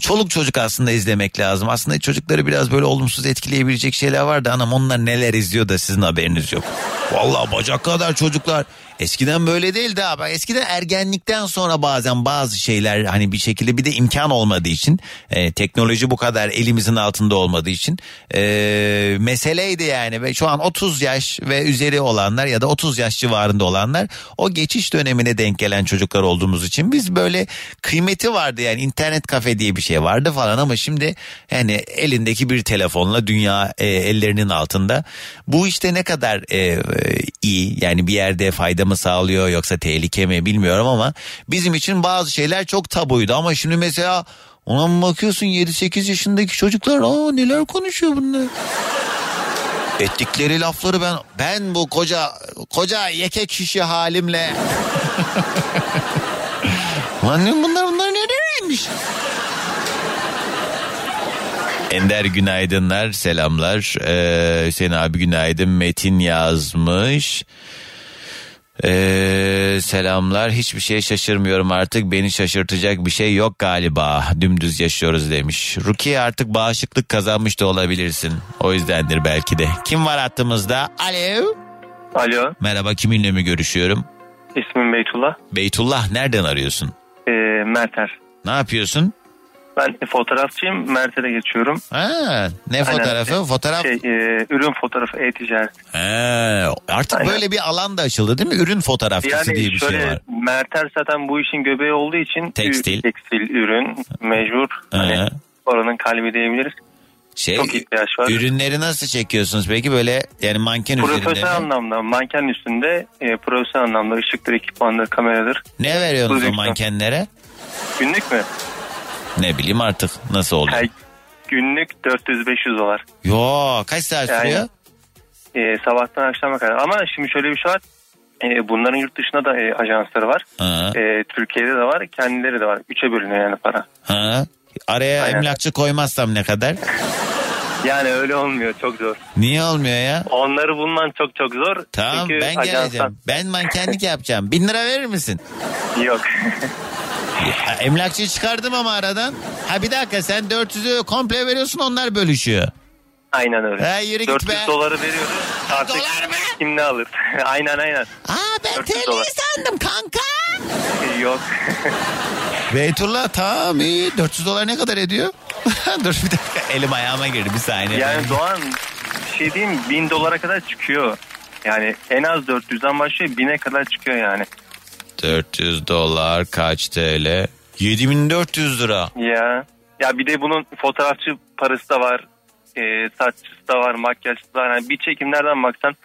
Çoluk çocuk aslında izlemek lazım. Aslında çocukları biraz böyle olumsuz etkileyebilecek şeyler vardı. Anam onlar neler izliyor da sizin haberiniz yok. Vallahi bacak kadar çocuklar. Eskiden böyle değildi abi. Eskiden ergenlikten sonra bazen bazı şeyler hani bir şekilde bir de imkan olmadığı için e, teknoloji bu kadar elimizin altında olmadığı için e, meseleydi yani. Ve şu an 30 yaş ve üzeri olanlar ya da 30 yaş civarında olanlar o geçiş dönemine denk gelen çocuklar olduğumuz için biz böyle kıymeti vardı yani. İnternet kafe diye bir şey vardı falan ama şimdi yani elindeki bir telefonla dünya e, ellerinin altında. Bu işte ne kadar e, e, iyi yani bir yerde fayda mı sağlıyor yoksa tehlike mi bilmiyorum ama bizim için bazı şeyler çok tabuydu ama şimdi mesela ona bakıyorsun 7-8 yaşındaki çocuklar aa neler konuşuyor bunlar. Ettikleri lafları ben ben bu koca koca yeke kişi halimle diyorum bunlar bunlar neredeymiş? Ender günaydınlar selamlar. Ee, Hüseyin abi günaydın. Metin yazmış. Ee, selamlar hiçbir şeye şaşırmıyorum artık beni şaşırtacak bir şey yok galiba dümdüz yaşıyoruz demiş. Rukiye artık bağışıklık kazanmış da olabilirsin o yüzdendir belki de. Kim var hattımızda? Alo. Alo. Merhaba kiminle mi görüşüyorum? İsmim Beytullah. Beytullah nereden arıyorsun? Ee, Merter. Ne yapıyorsun? Ben fotoğrafçıyım. Merter'e geçiyorum. Ha, ne fotoğrafı? Aynen. Fotoğraf. Şey, e, ürün fotoğrafı e-ticaret. Ha, artık Aynen. böyle bir alan da açıldı değil mi? Ürün fotoğrafçısı Yani diye bir şöyle şey var. Merter zaten bu işin göbeği olduğu için Tekstil. tekstil ürün mecbur. Hani Ha. oranın kalbi diyebiliriz. Şey, Çok ihtiyaç var. Ürünleri nasıl çekiyorsunuz peki böyle yani manken üzerinde Profesyonel anlamda manken üstünde e, profesyonel anlamda ışıktır, ekipmandır, kameradır. Ne veriyorsunuz o Prodüksiyon. mankenlere? Günlük mü? Ne bileyim artık nasıl oluyor? Her günlük 400-500 dolar. Yo kaç saat Yani- sürüyor? E, sabahtan akşama kadar. Ama şimdi şöyle bir şey var. E, bunların yurt dışında da e, ajansları var. Ha. E, Türkiye'de de var, kendileri de var. Üçe bölünüyor yani para. Ha. Araya Aynen. emlakçı koymazsam ne kadar? Yani öyle olmuyor, çok zor. Niye olmuyor ya? Onları bulman çok çok zor. Tamam Çünkü ben ajanstan- geleceğim. Ben mankenlik yapacağım. Bin lira verir misin? Yok. Ha, Emlakçıyı çıkardım ama aradan. Ha bir dakika sen 400'ü komple veriyorsun onlar bölüşüyor. aynen öyle. Ha, yürü git 400 be. doları veriyoruz. Artık Dolar mı? kim ne alır? aynen aynen. Aa ben 400 TL dolar. sandım kanka. Yok. Beytullah tamam iyi 400 dolar ne kadar ediyor? Dur bir dakika elim ayağıma girdi bir saniye. yani Doğan bir şey diyeyim 1000 dolara kadar çıkıyor. Yani en az 400'den başlıyor 1000'e kadar çıkıyor yani. 400 dolar kaç TL? 7400 lira. Ya ya bir de bunun fotoğrafçı parası da var. E, saççısı da var, makyajcısı da var. Yani bir çekimlerden baksan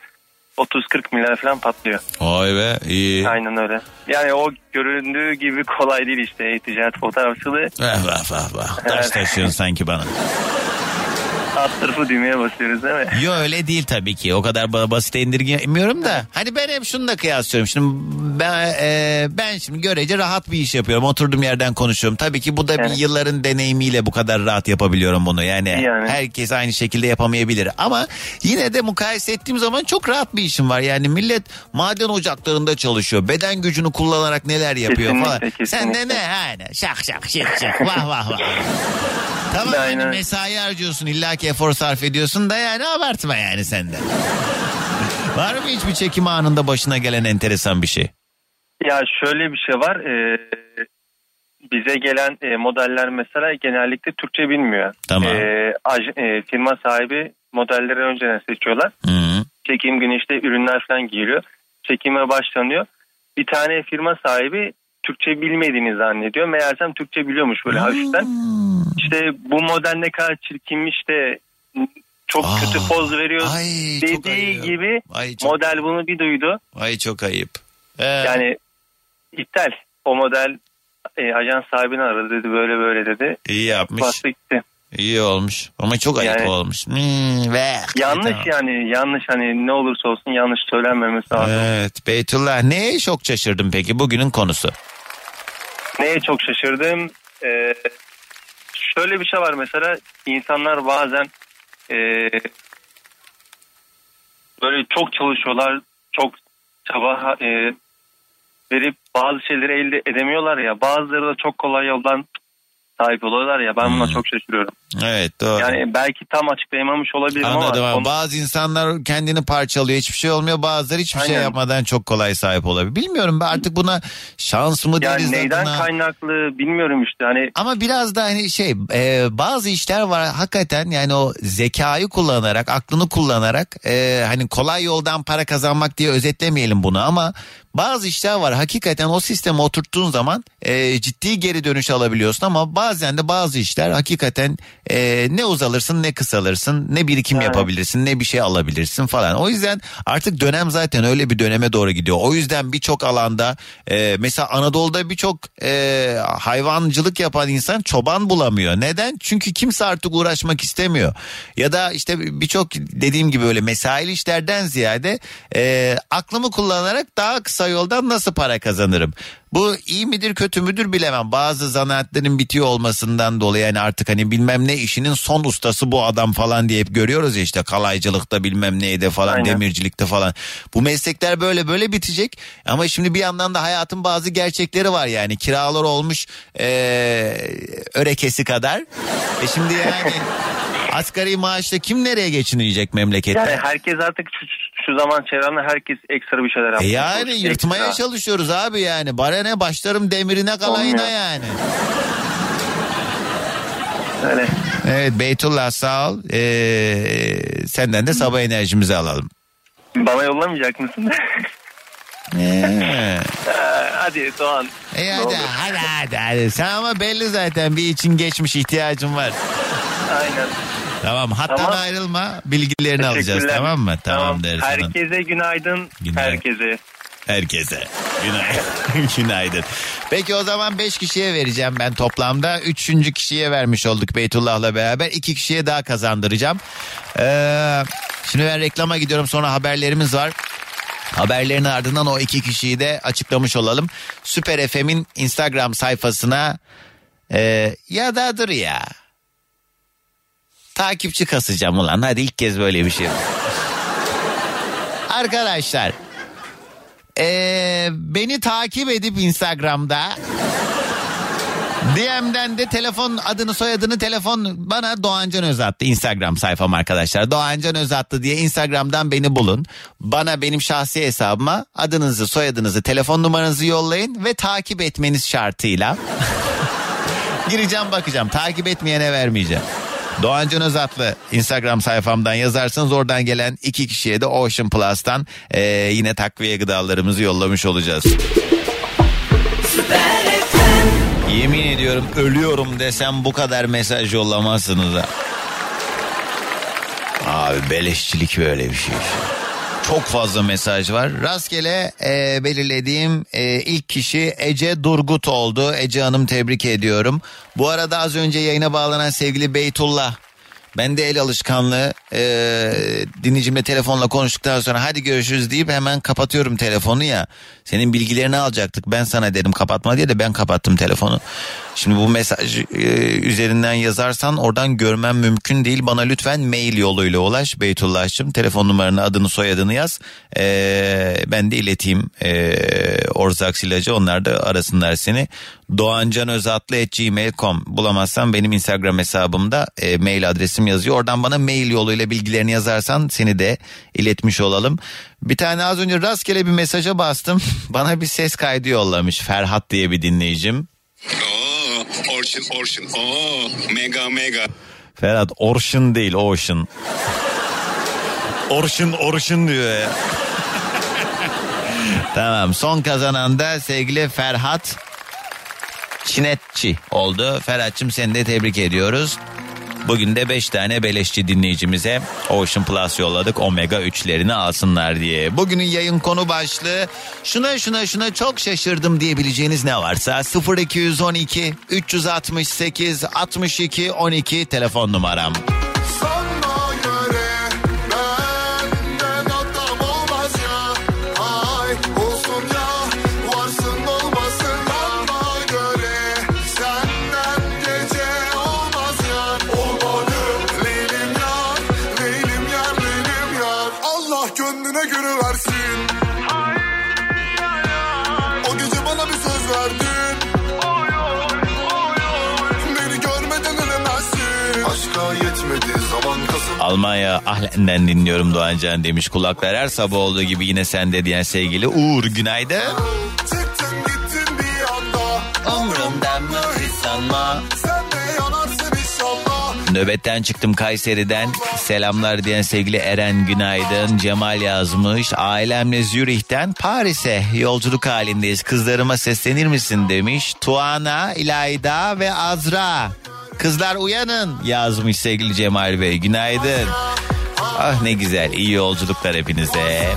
30-40 milyar falan patlıyor. Vay be iyi. Aynen öyle. Yani o göründüğü gibi kolay değil işte e-ticaret fotoğrafçılığı. Vah vah vah vah. Taş taşıyorsun sanki bana. Alt tarafı düğmeye basıyoruz değil mi? Yo öyle değil tabii ki. O kadar ba- basite indirgemiyorum da. Hani ben hep şunu da kıyaslıyorum. Şimdi ben e, ben şimdi görece rahat bir iş yapıyorum. Oturduğum yerden konuşuyorum. Tabii ki bu da bir Evet. yılların deneyimiyle bu kadar rahat yapabiliyorum bunu. Yani, Yani. herkes aynı şekilde yapamayabilir. Ama yine de mukayese ettiğim zaman çok rahat bir işim var. Yani millet maden ocaklarında çalışıyor. Beden gücünü kullanarak neler yapıyor Kesinlikle, falan. kesinlikle. Sen de ne? Yani şak şak şık şık vah vah vah. Tamam hani mesai harcıyorsun illa ki efor sarf ediyorsun da yani abartma yani sen de. Var mı hiçbir çekim anında başına gelen enteresan bir şey? Ya şöyle bir şey var. e, bize gelen e, modeller mesela genellikle Türkçe bilmiyor. Tamam. E, aj- e, firma sahibi modelleri önceden seçiyorlar. Hı. Çekim günü işte ürünler falan giyiliyor. Çekime başlanıyor. Bir tane firma sahibi Türkçe bilmediğini zannediyor. Meğersem Türkçe biliyormuş böyle hafiften. İşte bu model ne kadar çirkinmiş de çok Aa, kötü poz veriyor ay, dediği gibi Ay çok, model bunu bir duydu. ay çok ayıp. Ee, Yani iptal. O model e, ajans sahibini aradı dedi böyle böyle dedi. iyi yapmış. Bastı gitti. İyi olmuş. Ama çok ayıp Yani- olmuş. Hmm, ve, Yanlış Tamam. yani yanlış hani ne olursa olsun yanlış söylenmemesi lazım. Evet Beytullah neye çok şaşırdın peki bugünün konusu? Neye çok şaşırdım? Ee, şöyle bir şey var mesela insanlar bazen e, böyle çok çalışıyorlar, çok çaba e, verip bazı şeyleri elde edemiyorlar ya. Bazıları da çok kolay yoldan sahip oluyorlar ya. Ben buna Hmm. çok şaşırıyorum. Evet doğru. Yani belki tam açıklayamamış olabilirim Anladım ama onu- bazı insanlar kendini parçalıyor hiçbir şey olmuyor bazıları hiçbir şey Aynen. yapmadan çok kolay sahip olabilir. Bilmiyorum ben artık buna şans mı deriz yani neyden adına. kaynaklı bilmiyorum işte hani Ama biraz da hani şey e, bazı işler var hakikaten yani o zekayı kullanarak aklını kullanarak e, hani kolay yoldan para kazanmak diye özetlemeyelim bunu ama bazı işler var hakikaten o sisteme oturttuğun zaman e, ciddi geri dönüş alabiliyorsun ama bazen de bazı işler hakikaten e, ne uzalırsın ne kısalırsın ne birikim Evet. yapabilirsin ne bir şey alabilirsin falan. O yüzden artık dönem zaten öyle bir döneme doğru gidiyor. O yüzden birçok alanda e, mesela Anadolu'da birçok e, hayvancılık yapan insan çoban bulamıyor. Neden? Çünkü kimse artık uğraşmak istemiyor. Ya da işte birçok dediğim gibi öyle mesail işlerden ziyade e, aklımı kullanarak daha kısa yoldan nasıl para kazanırım? Bu iyi midir kötü müdür bilemem. Bazı zanaatlerin bitiyor olmasından dolayı yani artık hani bilmem ne işinin son ustası bu adam falan diye hep görüyoruz ya işte kalaycılıkta bilmem neyde falan Aynen. demircilikte falan. Bu meslekler böyle böyle bitecek ama şimdi bir yandan da hayatın bazı gerçekleri var yani kiralar olmuş eee örekesi kadar. E şimdi yani asgari maaşla kim nereye geçinecek memlekette? Yani herkes artık şu, şu zaman çevremde herkes ekstra bir şeyler E yapıyor. yani yırtmaya Ekstra. çalışıyoruz abi yani. Bana ne başlarım demirine kalayına Olmuyor. yani. Öyle. Evet Beytullah sağ ol. Ee, senden de sabah enerjimizi alalım. Bana yollamayacak mısın? Ee, hadi Doğan. e hadi, hadi hadi hadi. Sen ama belli zaten bir için geçmiş ihtiyacın var. Aynen. Tamam hattan Tamam. ayrılma bilgilerini alacağız tamam mı? Tamamdır. sana. Herkese günaydın. Günaydın. Herkese. Herkese. Günaydın. Günaydın. Peki o zaman 5 kişiye vereceğim ben toplamda. Üçüncü kişiye vermiş olduk Beytullah'la beraber. iki kişiye daha kazandıracağım. Ee, şimdi ben reklama gidiyorum sonra haberlerimiz var. Haberlerin ardından o iki kişiyi de açıklamış olalım. Süper FM'in Instagram sayfasına e, ya da dur ya. Takipçi kasacağım ulan hadi ilk kez böyle bir şey. Arkadaşlar ee, beni takip edip Instagram'da DM'den de telefon adını soyadını telefon bana Doğancan Özattı Instagram sayfam arkadaşlar. Doğancan Özattı diye Instagram'dan beni bulun. Bana benim şahsi hesabıma adınızı soyadınızı telefon numaranızı yollayın ve takip etmeniz şartıyla. Gireceğim bakacağım takip etmeyene vermeyeceğim. Doğan Can Özatlı Instagram sayfamdan yazarsanız oradan gelen iki kişiye de Ocean Plus'tan eee, yine takviye gıdalarımızı yollamış olacağız. Yemin ediyorum ölüyorum desem bu kadar mesaj yollamazsınız ha. Abi beleşçilik böyle bir şey. Çok fazla mesaj var. Rastgele e, belirlediğim e, ilk kişi Ece Durgut oldu. Ece Hanım tebrik ediyorum. Bu arada az önce yayına bağlanan sevgili Beytullah. Ben de el alışkanlığı e, dinleyicimle telefonla konuştuktan sonra hadi görüşürüz deyip hemen kapatıyorum telefonu ya. Senin bilgilerini alacaktık. Ben sana dedim kapatma diye de ben kapattım telefonu. Şimdi bu mesaj e, üzerinden yazarsan oradan görmem mümkün değil. Bana lütfen mail yoluyla ulaş Beytullah'cığım. Telefon numaranı adını soyadını yaz. E, ben de ileteyim e, Orzak Silacı. Onlar da arasınlar seni. doğancanözatlı.gmail.com Bulamazsan benim Instagram hesabımda e, mail adresim yazıyor. Oradan bana mail yoluyla bilgilerini yazarsan seni de iletmiş olalım. Bir tane az önce rastgele bir mesaja bastım. Bana bir ses kaydı yollamış Ferhat diye bir dinleyicim. Oo, Orçun Orçun. Oo, mega mega. Ferhat Orşun değil Ocean. Orşun Orşun diyor ya. tamam son kazanan da sevgili Ferhat Çinetçi oldu. Ferhat'cığım seni de tebrik ediyoruz. Bugün de 5 tane beleşçi dinleyicimize Ocean Plus yolladık Omega 3'lerini alsınlar diye. Bugünün yayın konu başlığı şuna şuna şuna çok şaşırdım diyebileceğiniz ne varsa 0212 368 62 12 telefon numaram. Almanya Ahlen'den dinliyorum Doğancan demiş. Kulaklar her sabah olduğu gibi yine sende diyen sevgili Uğur günaydın. Çıktın gittin bir anda Umrumdan mı hiç sanma. Sen de yanarsın inşallah Nöbetten çıktım Kayseri'den. Selamlar diyen sevgili Eren Günaydın. Cemal yazmış. Ailemle Zürih'ten Paris'e yolculuk halindeyiz. Kızlarıma seslenir misin demiş. Tuana, İlayda ve Azra. Kızlar uyanın yazmış sevgili Cemal Bey. Günaydın. Ah ne güzel. iyi yolculuklar hepinize.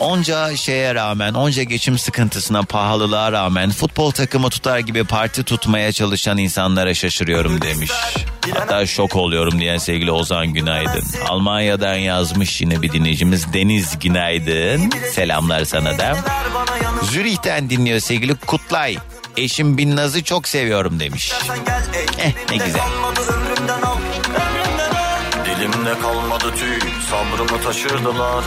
Onca şeye rağmen, onca geçim sıkıntısına, pahalılığa rağmen futbol takımı tutar gibi parti tutmaya çalışan insanlara şaşırıyorum demiş. Hatta şok oluyorum diyen sevgili Ozan Günaydın. Almanya'dan yazmış yine bir dinleyicimiz Deniz Günaydın. Selamlar sana da. Zürih'ten dinliyor sevgili Kutlay. Eşim Binnaz'ı çok seviyorum demiş. Eh ne güzel. Dilimde kalmadı tüy sabrımı taşırdılar.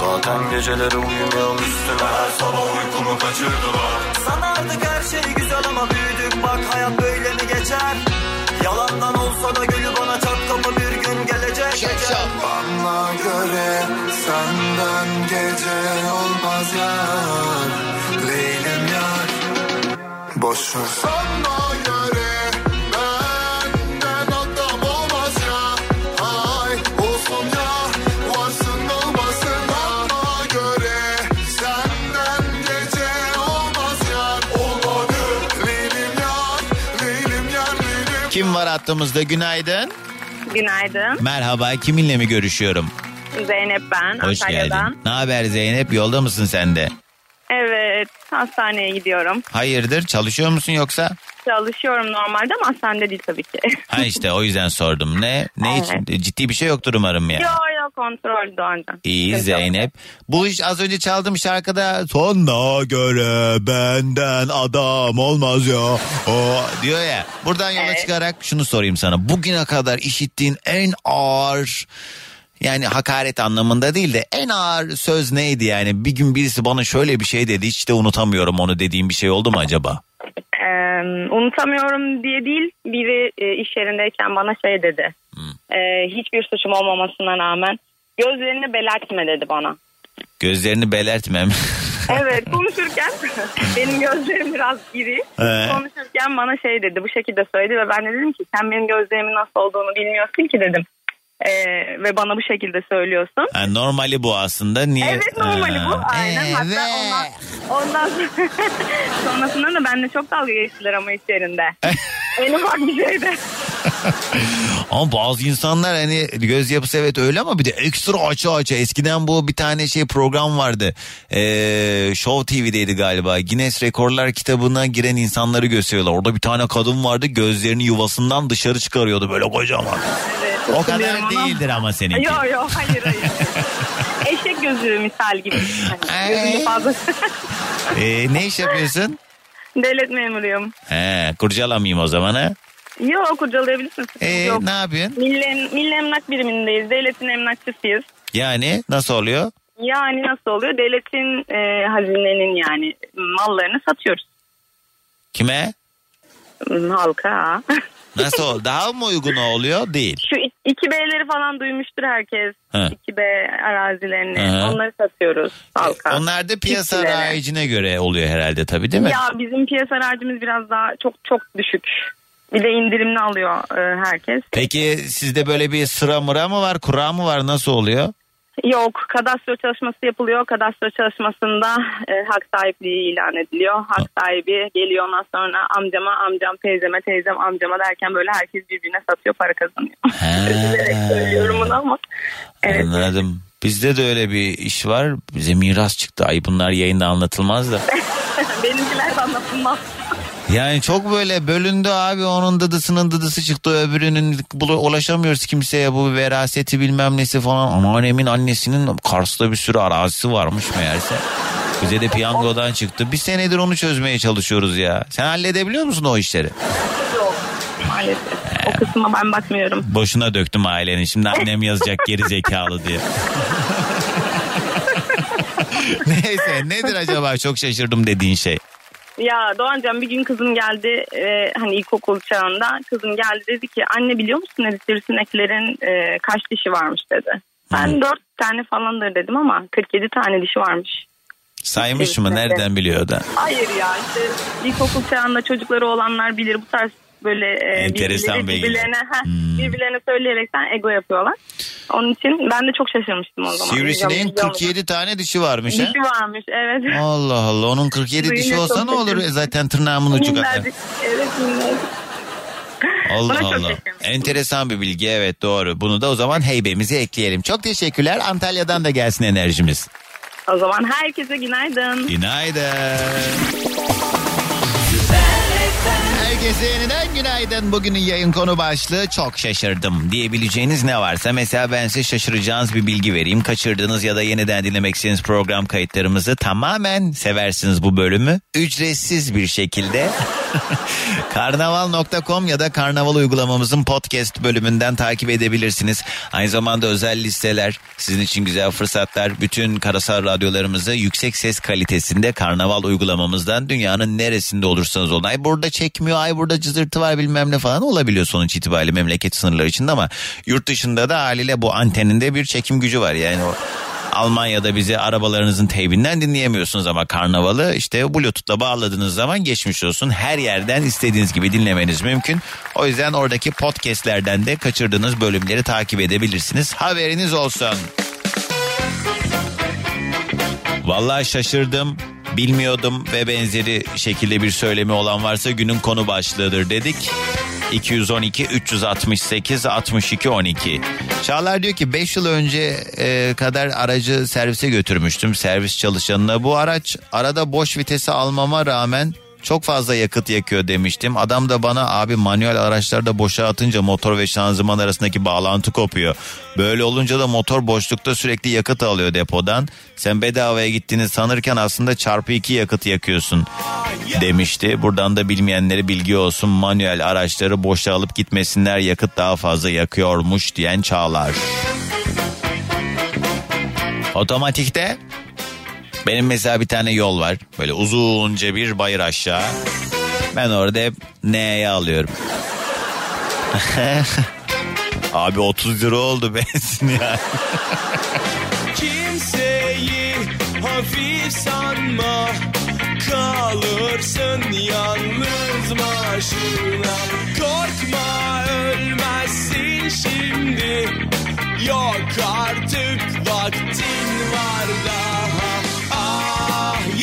Zaten geceleri uyumuyorum üstüne her sabah uykumu kaçırdılar. Sanardık her şey güzel ama büyüdük. Bak hayat böyle mi geçer? Yalandan olsa da gülü bana çat kapı bir gün gelecek. Geçer Bana göre senden gece olmaz yar Boş ver Sana göre benden adam olmaz ya Ay olsun ya varsın olmasın Bana göre senden gece olmaz yar Olmadı Leylim yar Leylim yar Leylim Kim var hattımızda günaydın? Günaydın. Merhaba kiminle mi görüşüyorum? Zeynep ben Hoş Antalya'dan. geldin. Ne haber Zeynep yolda mısın sen de? Evet hastaneye gidiyorum. Hayırdır çalışıyor musun yoksa? Çalışıyorum normalde ama hastanede değil tabii ki. Ha işte o yüzden sordum. Ne ne Evet. için ciddi bir şey yoktur umarım yani. Yok yok kontrol Doğancan. İyi Zeynep. Bu iş az önce çaldığım şarkıda sonra göre benden adam olmaz ya. O diyor ya. Buradan yola Evet. çıkarak şunu sorayım sana. Bugüne kadar işittiğin en ağır yani hakaret anlamında değil de en ağır söz neydi yani? Bir gün birisi bana şöyle bir şey dedi hiç de unutamıyorum onu dediğim bir şey oldu mu acaba? Ee, unutamıyorum diye değil biri e, iş yerindeyken bana şey dedi. Ee, hiçbir suçum olmamasına rağmen gözlerini belertme dedi bana. Gözlerini belertmem. Evet konuşurken benim gözlerim biraz iri. Ee? Konuşurken bana şey dedi bu şekilde söyledi ve ben de dedim ki sen benim gözlerimin nasıl olduğunu bilmiyorsun ki dedim. Ee, ve bana bu şekilde söylüyorsun. Ha, normali bu aslında. Niye? Evet normali bu Ha. aynen. Hatta ondan, ondan sonrasında da benimle çok dalga geçtiler ama iş yerinde. en ufak bir şeyde. Ama bazı insanlar hani göz yapısı evet öyle ama bir de ekstra açı açı. Eskiden bu bir tane şey program vardı. Ee, Show TV'deydi galiba. Guinness Rekorlar kitabına giren insanları gösteriyorlar. Orada bir tane kadın vardı gözlerini yuvasından dışarı çıkarıyordu böyle kocaman. Evet, O kadar ama- değildir ama seninki. Yok yok hayır hayır. Eşek gözü misal gibi. Hani gözünü fazla. Ee, ne iş yapıyorsun? Devlet memuruyum. He, kurcalamayayım o zaman ha. Yok kurcalayabilirsin. Ee, Yok. ne yapıyorsun? Milli, milli emlak birimindeyiz. Devletin emlakçısıyız. Yani nasıl oluyor? Yani nasıl oluyor? Devletin e, hazinenin yani mallarını satıyoruz. Kime? Halka. Nasıl ol? Daha mı uygun oluyor? Değil. Şu ik- iki B'leri falan duymuştur herkes. Ha. İki B arazilerini. Aha. Onları satıyoruz halka. Onlar da piyasa rayicine göre oluyor herhalde tabii değil mi? Ya bizim piyasa harcımız biraz daha çok çok düşük. Bir de indirimli alıyor e, herkes. Peki sizde böyle bir sıra mıra mı var, kura mı var, nasıl oluyor? Yok kadastro çalışması yapılıyor. Kadastro çalışmasında e, hak sahipliği ilan ediliyor. Hak sahibi geliyor ondan sonra amcama amcam teyzeme teyzem amcama derken böyle herkes birbirine satıyor para kazanıyor. Üzülerek söylüyorum bunu ama. Evet. Anladım. Bizde de öyle bir iş var. Bize miras çıktı. Ay bunlar yayında anlatılmaz da. Benimkiler de anlatılmaz. Yani çok böyle bölündü abi onun dıdısının dıdısı çıktı öbürünün ulaşamıyoruz kimseye bu veraseti bilmem nesi falan. Anneannemin annesinin Kars'ta bir sürü arazisi varmış meğerse. Bize de piyangodan çıktı. Bir senedir onu çözmeye çalışıyoruz ya. Sen halledebiliyor musun o işleri? Yok maalesef. O kısma ben bakmıyorum. Boşuna döktüm ailenin. Şimdi annem yazacak geri zekalı diye. Neyse nedir acaba çok şaşırdım dediğin şey? Ya Doğancan bir gün kızım geldi e, hani ilkokul çağında kızım geldi dedi ki anne biliyor musun dedi sivrisineklerin e, kaç dişi varmış dedi. Ben dört tane falandır dedim ama 47 tane dişi varmış. Saymış mı? Nereden biliyor da? Hayır ya işte ilkokul çağında çocukları olanlar bilir bu tarz böyle e, Enteresan birbirleri- birbirlerine, heh, birbirlerine söyleyerekten ego yapıyorlar. Onun için ben de çok şaşırmıştım o zaman. Sivrisineğin Biliyor musun? 47 tane dişi varmış ha? Dişi varmış evet. Allah Allah onun 47 dişi olsa ne olur. E zaten tırnağımın ucu kadar. Evet. Allah Buna Allah. Enteresan bir bilgi evet doğru. Bunu da o zaman heybemize ekleyelim. Çok teşekkürler. Antalya'dan da gelsin enerjimiz. O zaman herkese günaydın. Günaydın. Herkese yeniden günaydın. Bugünün yayın konu başlığı çok şaşırdım diyebileceğiniz ne varsa mesela ben size şaşıracağınız bir bilgi vereyim. Kaçırdığınız ya da yeniden dinlemek istediğiniz program kayıtlarımızı tamamen seversiniz bu bölümü. Ücretsiz bir şekilde karnaval.com ya da karnaval uygulamamızın podcast bölümünden takip edebilirsiniz. Aynı zamanda özel listeler, sizin için güzel fırsatlar, bütün karasal radyolarımızı yüksek ses kalitesinde karnaval uygulamamızdan dünyanın neresinde olursanız olun. Ay burada çekmiyor, ay burada cızırtı var bilmem ne falan olabiliyor sonuç itibariyle memleket sınırları içinde ama yurt dışında da haliyle bu anteninde bir çekim gücü var. Yani o Almanya'da bizi arabalarınızın teybinden dinleyemiyorsunuz ama karnavalı işte bluetooth'la bağladığınız zaman geçmiş olsun. Her yerden istediğiniz gibi dinlemeniz mümkün. O yüzden oradaki podcastlerden de kaçırdığınız bölümleri takip edebilirsiniz. Haberiniz olsun. Vallahi şaşırdım. Bilmiyordum ve benzeri şekilde bir söylemi olan varsa günün konu başlığıdır dedik. 212 368 62 12. Çağlar diyor ki 5 yıl önce e, kadar aracı servise götürmüştüm servis çalışanına. Bu araç arada boş vitesi almama rağmen çok fazla yakıt yakıyor demiştim. Adam da bana abi manuel araçlarda boşa atınca motor ve şanzıman arasındaki bağlantı kopuyor. Böyle olunca da motor boşlukta sürekli yakıt alıyor depodan. Sen bedavaya gittiğini sanırken aslında çarpı iki yakıt yakıyorsun demişti. Buradan da bilmeyenlere bilgi olsun manuel araçları boşa alıp gitmesinler yakıt daha fazla yakıyormuş diyen Çağlar. Otomatikte benim mesela bir tane yol var. Böyle uzunca bir bayır aşağı. Ben orada hep N'ye alıyorum. Abi 30 lira oldu benzin yani. Kimseyi hafif sanma Kalırsın yalnız başına Korkma ölmezsin şimdi Yok artık vaktin var daha Ah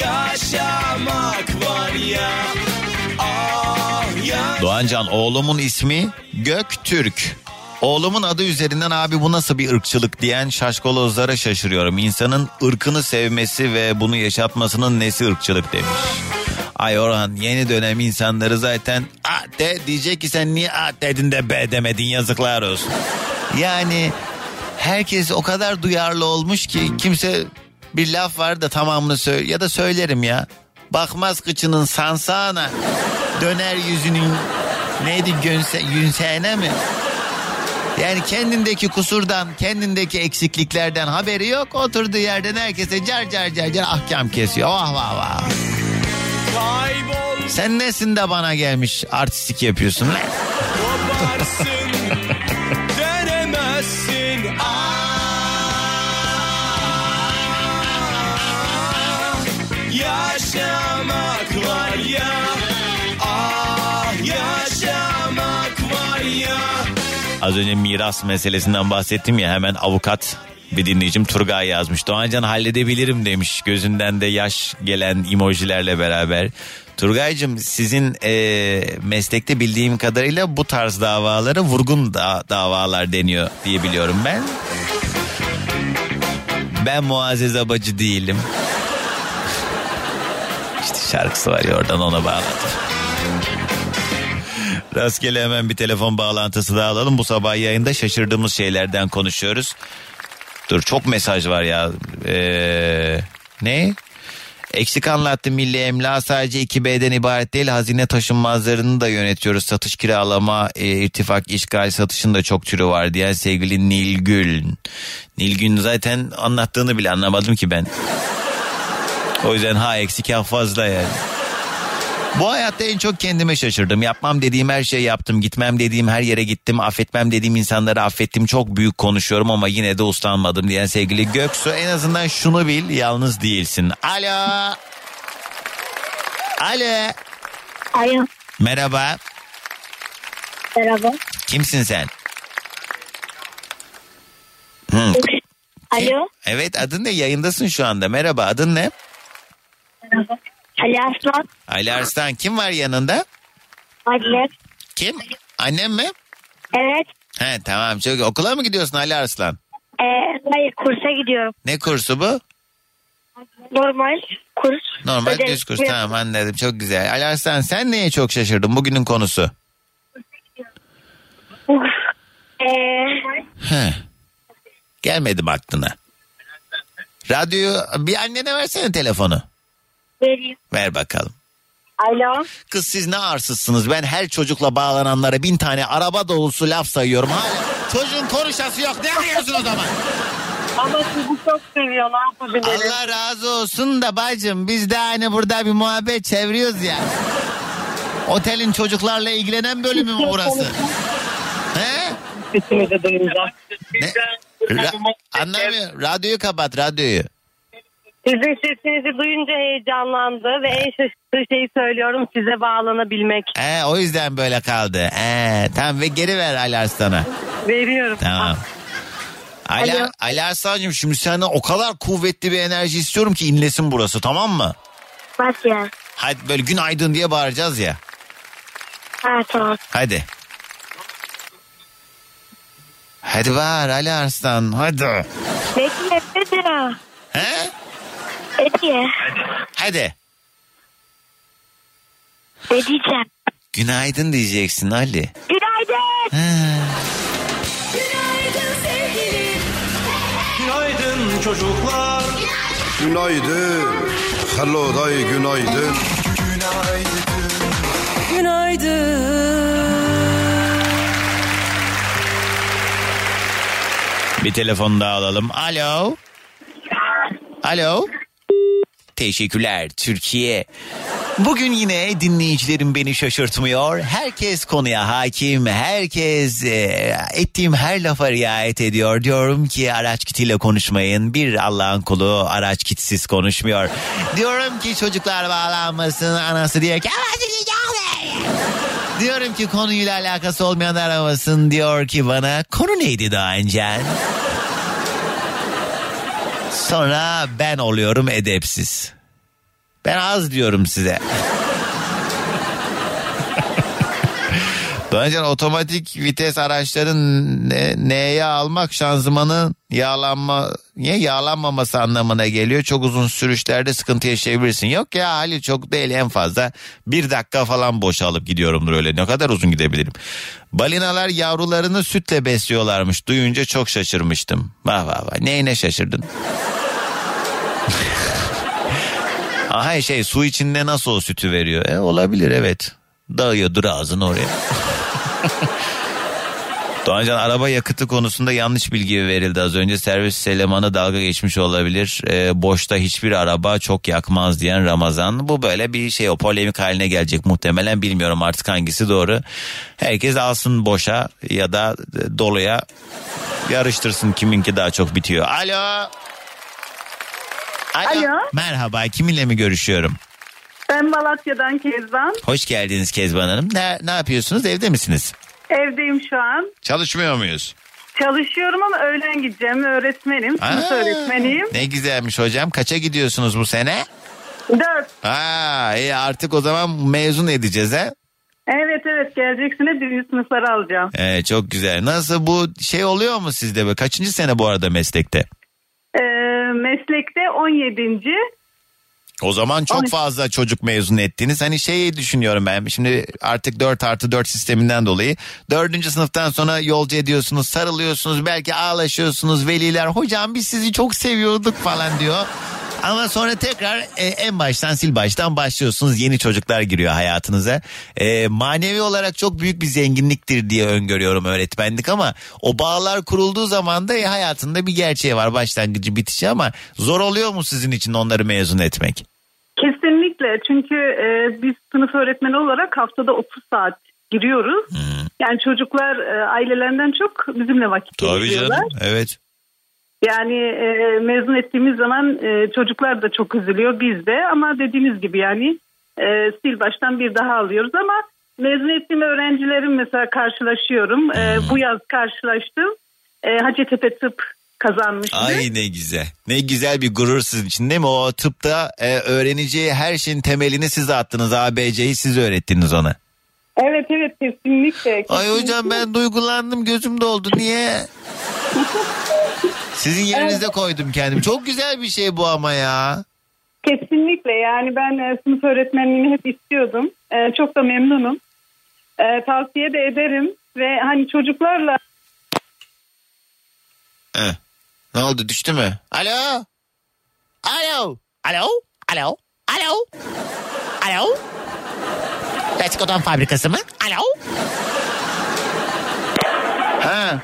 yaşamak var ya Ah yaşamak Doğancan oğlumun ismi Göktürk. Oğlumun adı üzerinden abi bu nasıl bir ırkçılık diyen şaşkolozlara şaşırıyorum. İnsanın ırkını sevmesi ve bunu yaşatmasının nesi ırkçılık demiş. Ay Orhan yeni dönem insanları zaten a de diyecek ki sen niye a dedin de b demedin yazıklar olsun. Yani herkes o kadar duyarlı olmuş ki kimse bir laf var da tamamını söyle ya da söylerim ya. Bakmaz kıçının sansağına döner yüzünün neydi gönse, yünseğine mi? Yani kendindeki kusurdan, kendindeki eksikliklerden haberi yok. Oturduğu yerden herkese car car car car ahkam kesiyor. Vah vah vah. Kaybol Sen nesin de bana gelmiş artistik yapıyorsun lan? Ya Ah yaşamak var ya Az önce miras meselesinden bahsettim ya hemen avukat bir dinleyicim Turgay yazmış. Doğancan halledebilirim demiş gözünden de yaş gelen emojilerle beraber. Turgaycığım sizin e, meslekte bildiğim kadarıyla bu tarz davalara vurgun da, davalar deniyor diye biliyorum ben. Ben Muazzez Abacı değilim. İşte şarkısı var ya oradan ona bağladım. Rastgele hemen bir telefon bağlantısı daha alalım. Bu sabah yayında şaşırdığımız şeylerden konuşuyoruz. Dur çok mesaj var ya. Ee, ne? Eksik anlattı milli emlak sadece 2B'den ibaret değil hazine taşınmazlarını da yönetiyoruz. Satış kiralama, e, irtifak, işgal satışın da çok türü var diyen sevgili Nilgül. Nilgün zaten anlattığını bile anlamadım ki ben. O yüzden ha eksik ha fazla yani. Bu hayatta en çok kendime şaşırdım. Yapmam dediğim her şeyi yaptım. Gitmem dediğim her yere gittim. Affetmem dediğim insanları affettim. Çok büyük konuşuyorum ama yine de uslanmadım diyen sevgili Göksu. En azından şunu bil yalnız değilsin. Alo. Alo. Alo. Merhaba. Merhaba. Kimsin sen? Hı. Alo. Evet adın ne? Yayındasın şu anda. Merhaba adın ne? Ali Aslan. Ali Arslan. Kim var yanında? Annem. Kim? Annem mi? Evet. He tamam çok okula mı gidiyorsun Ali Arslan? Ee, hayır kursa gidiyorum. Ne kursu bu? Normal kurs. Normal Ödev- düz kurs tamam anladım çok güzel. Ali Arslan sen neye çok şaşırdın bugünün konusu? Ee. Gelmedim aklına. Radyoyu bir annene versene telefonu. Vereyim. Ver bakalım. Alo. Kız siz ne arsızsınız? Ben her çocukla bağlananlara bin tane araba dolusu laf sayıyorum. Hala çocuğun konuşası yok. Ne arıyorsun o zaman? Ama sizi çok seviyor. Ne yapabilirim? Allah razı olsun da bacım biz de hani burada bir muhabbet çeviriyoruz ya. Otelin çocuklarla ilgilenen bölümü mü burası? He? Ne? Ra- anlamıyorum. Radyoyu kapat radyoyu. Sizin sesinizi duyunca heyecanlandı ve en şaşırtığı şeyi söylüyorum size bağlanabilmek. He, o yüzden böyle kaldı. He, tamam ve geri ver Ali Arslan'a. Veriyorum. Tamam. Ali, Alo. Ali Arslan'cığım şimdi senden o kadar kuvvetli bir enerji istiyorum ki inlesin burası tamam mı? Nasıl ya? Hadi böyle günaydın diye bağıracağız ya. Ha tamam. Hadi. Hadi bağır Ali Arslan hadi. Bekle. He? Hediye. Hadi. Ne diyeceğim? Günaydın diyeceksin Ali. Günaydın. Günaydın çocuklar. Günaydın. Hello day günaydın. Bir telefon daha alalım. Alo. Alo. Teşekkürler Türkiye. Bugün yine dinleyicilerim beni şaşırtmıyor. Herkes konuya hakim. Herkes e, ettiğim her lafa riayet ediyor. Diyorum ki araç kitiyle konuşmayın. Bir Allah'ın kulu araç kitsiz konuşmuyor. Diyorum ki çocuklar bağlanmasın. Anası diyor ki "Ama Diyorum ki konuyla alakası olmayan aramasın. Diyor ki bana konu neydi daha önce? Sonra ben oluyorum edepsiz. Ben az diyorum size. Önce otomatik vites araçların ne, neye almak şanzımanın yağlanma niye yağlanmaması anlamına geliyor. Çok uzun sürüşlerde sıkıntı yaşayabilirsin. Yok ya hali çok değil en fazla bir dakika falan boşalıp gidiyorumdur öyle. Ne kadar uzun gidebilirim. Balinalar yavrularını sütle besliyorlarmış. Duyunca çok şaşırmıştım. Vah vah vah neyine şaşırdın? Aha şey su içinde nasıl o sütü veriyor? E, olabilir evet. Dağıyordur ağzını oraya. Doğancan araba yakıtı konusunda yanlış bilgi verildi az önce. Servis elemanı dalga geçmiş olabilir. E, boşta hiçbir araba çok yakmaz diyen Ramazan. Bu böyle bir şey o polemik haline gelecek muhtemelen. Bilmiyorum artık hangisi doğru. Herkes alsın boşa ya da doluya yarıştırsın kiminki daha çok bitiyor. Alo. Alo. Merhaba kiminle mi görüşüyorum? Ben Malatya'dan Kezban. Hoş geldiniz Kezban Hanım. Ne, ne yapıyorsunuz evde misiniz? Evdeyim şu an. Çalışmıyor muyuz? Çalışıyorum ama öğlen gideceğim. Öğretmenim. Sınıf Aa, öğretmeniyim. Ne güzelmiş hocam. Kaça gidiyorsunuz bu sene? Dört. Aa, iyi artık o zaman mezun edeceğiz ha? Evet evet gelecek sene birinci sınıfları alacağım. Evet çok güzel. Nasıl bu şey oluyor mu sizde? Böyle? Kaçıncı sene bu arada meslekte? Ee, meslekte 17. O zaman çok fazla çocuk mezun ettiniz. Hani şeyi düşünüyorum ben. Şimdi artık 4 artı 4 sisteminden dolayı. Dördüncü sınıftan sonra yolcu ediyorsunuz, sarılıyorsunuz, belki ağlaşıyorsunuz. Veliler hocam biz sizi çok seviyorduk falan diyor. Ama sonra tekrar e, en baştan sil baştan başlıyorsunuz. Yeni çocuklar giriyor hayatınıza. E, manevi olarak çok büyük bir zenginliktir diye öngörüyorum öğretmenlik ama o bağlar kurulduğu zaman da e, hayatında bir gerçeği var başlangıcı bitişi ama zor oluyor mu sizin için onları mezun etmek? Kesinlikle çünkü e, biz sınıf öğretmeni olarak haftada 30 saat giriyoruz. Yani çocuklar e, ailelerinden çok bizimle vakit Tabii geçiriyorlar. canım evet. Yani e, mezun ettiğimiz zaman e, çocuklar da çok üzülüyor biz de ama dediğiniz gibi yani e, sil baştan bir daha alıyoruz ama mezun ettiğim öğrencilerim mesela karşılaşıyorum. E, bu yaz karşılaştım. E, Hacettepe tıp kazanmıştı. Ay ne güzel. Ne güzel bir gurur sizin için değil mi? O tıpta e, öğreneceği her şeyin temelini siz attınız. ABC'yi siz öğrettiniz ona. Evet evet kesinlikle. Ay kesinlikle. hocam ben duygulandım gözüm doldu. Niye? Sizin yerinizde koydum kendimi. Çok güzel bir şey bu ama ya. Kesinlikle yani ben e, sınıf öğretmenliğini hep istiyordum. E, çok da memnunum. E, tavsiye de ederim ve hani çocuklarla Heh. Ne oldu düştü mü? Alo? Alo? Alo? Alo? Alo? Alo? Let's fabrikası mı? Alo? Ha.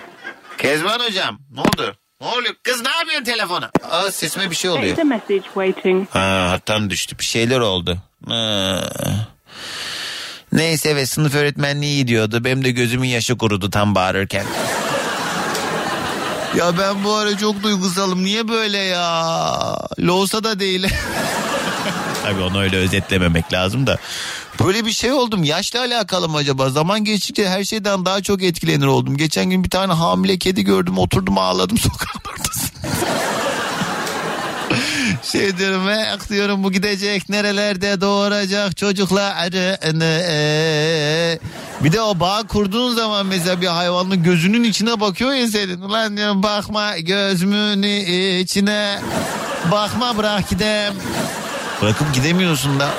Kezban hocam ne oldu? Ne oluyor? Kız ne yapıyorsun telefona? Aa sesime bir şey oluyor. Message waiting. Ha hattan düştü. Bir şeyler oldu. Ha. Neyse ve sınıf öğretmenliği gidiyordu. Benim de gözümün yaşı kurudu tam bağırırken. ya ben bu ara çok duygusalım. Niye böyle ya? Loğusa da değil. Tabii onu öyle özetlememek lazım da. Böyle bir şey oldum. Yaşla alakalı mı acaba? Zaman geçtikçe her şeyden daha çok etkilenir oldum. Geçen gün bir tane hamile kedi gördüm. Oturdum ağladım sokağın ortasında. şey diyorum eh diyorum bu gidecek nerelerde doğuracak çocuklarını. Bir de o bağ kurduğun zaman mesela bir hayvanın gözünün içine bakıyor ya senin. Ulan diyorum bakma gözümün içine. Bakma bırak gidem. Bırakıp gidemiyorsun da.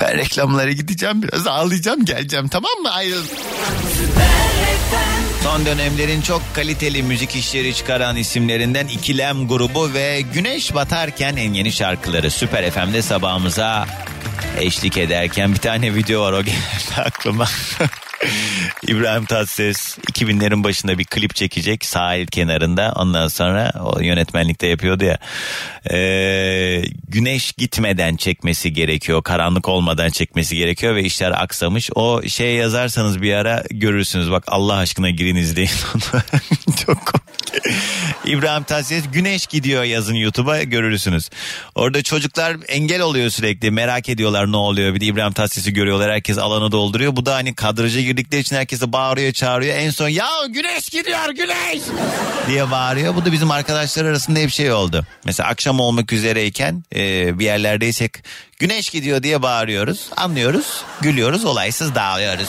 Ben reklamlara gideceğim biraz ağlayacağım geleceğim tamam mı ayrıl. Son dönemlerin çok kaliteli müzik işleri çıkaran isimlerinden İkilem grubu ve Güneş Batarken en yeni şarkıları Süper FM'de sabahımıza eşlik ederken bir tane video var o geldi aklıma. İbrahim Tatlıses 2000'lerin başında bir klip çekecek sahil kenarında. Ondan sonra o yönetmenlikte yapıyordu ya. Ee, güneş gitmeden çekmesi gerekiyor. Karanlık olmadan çekmesi gerekiyor ve işler aksamış. O şey yazarsanız bir ara görürsünüz. Bak Allah aşkına girin izleyin onu. Çok komik. İbrahim Tatlıses güneş gidiyor yazın YouTube'a görürsünüz. Orada çocuklar engel oluyor sürekli. Merak ediyorlar ne oluyor. Bir de İbrahim Tatlıses'i görüyorlar. Herkes alanı dolduruyor. Bu da hani kadraja girdikleri için herkese bağırıyor çağırıyor. En son ya güneş gidiyor güneş diye bağırıyor. Bu da bizim arkadaşlar arasında hep şey oldu. Mesela akşam olmak üzereyken e, bir yerlerdeysek güneş gidiyor diye bağırıyoruz. Anlıyoruz, gülüyoruz, olaysız dağılıyoruz.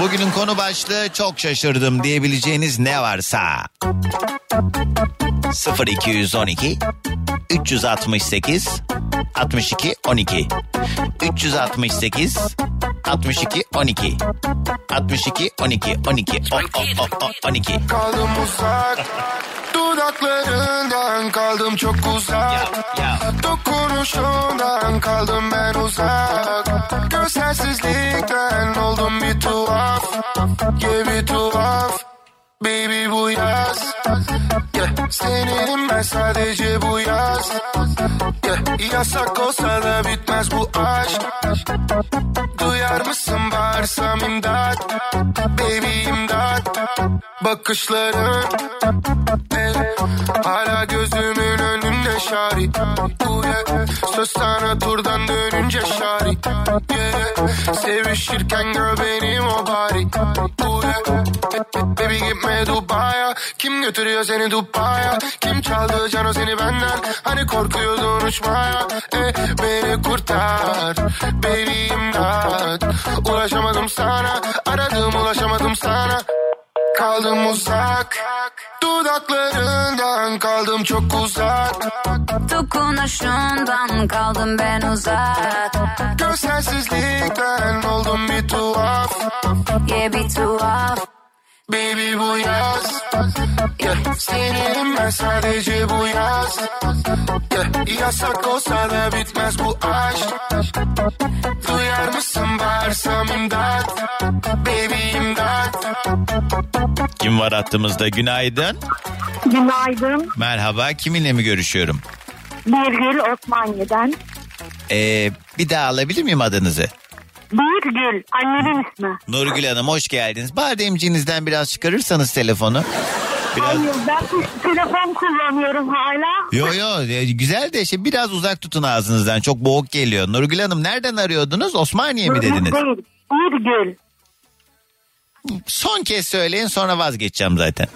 Bugünün konu başlığı çok şaşırdım diyebileceğiniz ne varsa. 0212 368 62 12 368 62 12 62 12 12 o, o, o, o, 12 Kaldım uzak Dudaklarından kaldım çok uzak. Dokunuşundan kaldım ben uzak. Gözsensizlikten oldum bir tuhaf Yeah bir tuhaf Baby bu yaz yeah. Seninim ben sadece bu yaz yeah. Yasak olsa da bitmez bu aşk Duyar mısın bağırsam imdat Baby imdat Bakışların evet. Hala gözümün önünde şari yeah. Söz sana turdan dönünce şari yeah. Sevişirken gör benim o bari yeah. Baby gitme Dubai'ye Kim götürüyor seni Dubai'ye Kim çaldı cano seni benden Hani korkuyordun uçmaya e, Beni kurtar Baby imdat Ulaşamadım sana Aradım ulaşamadım sana Kaldım uzak. Dudaklarından kaldım çok uzak. Dokunuşundan kaldım ben uzak. Gözsensizlikten oldum bir tuhaf. Yeah bir tuhaf Baby bu yaz yeah. Seninim ben sadece bu yaz yeah. Yasak olsa da bitmez bu aşk Duyar mısın bağırsam imdat Baby imdat Kim var hattımızda günaydın. Günaydın. Merhaba kiminle mi görüşüyorum? Birgül Osmaniye'den. Ee, bir daha alabilir miyim adınızı? Birgül annemin ismi. Nurgül Hanım hoş geldiniz. Bademciğinizden biraz çıkarırsanız telefonu. Biraz... Hayır ben telefon kullanıyorum hala. Yo yo e, güzel de şey biraz uzak tutun ağzınızdan çok boğuk geliyor. Nurgül Hanım nereden arıyordunuz? Osmaniye mi dediniz? Değil. Birgül. Son kez söyleyin sonra vazgeçeceğim zaten.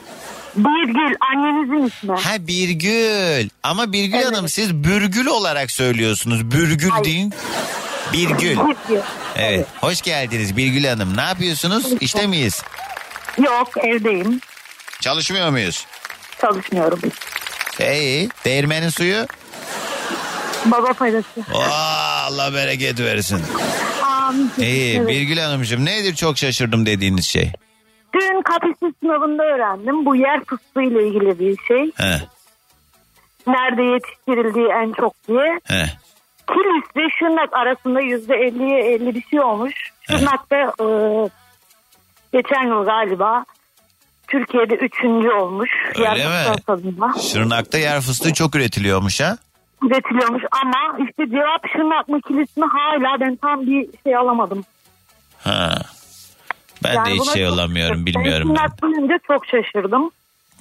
Birgül annenizin ismi. Ha Birgül. Ama Birgül Hanım siz Bürgül olarak söylüyorsunuz. Bürgül değil. Birgül. Birgül. Evet. Hoş geldiniz Birgül Hanım. Ne yapıyorsunuz? İşte miyiz? Yok evdeyim. Çalışmıyor muyuz? Çalışmıyorum. İyi. Değirmenin suyu? Baba parası. Allah bereket versin. Amin. İyi. Evet. Birgül Hanımcığım nedir çok şaşırdım dediğiniz şey? Dün KPSS sınavında öğrendim. Bu yer fıstığı ile ilgili bir şey. He. Nerede yetiştirildiği en çok diye. He. Kilis ve Şırnak arasında yüzde elliye elli bir şey olmuş. Şırnak'ta e, geçen yıl galiba Türkiye'de üçüncü olmuş. Öyle mi? tadında. Şırnak'ta yer fıstığı çok üretiliyormuş ha? Üretiliyormuş ama işte cevap Şırnak mı Kilis mi hala ben tam bir şey alamadım. Ha. Ben Yani de hiç şey şaşırdım. bilmiyorum. Ben Şırnak duyunca çok şaşırdım.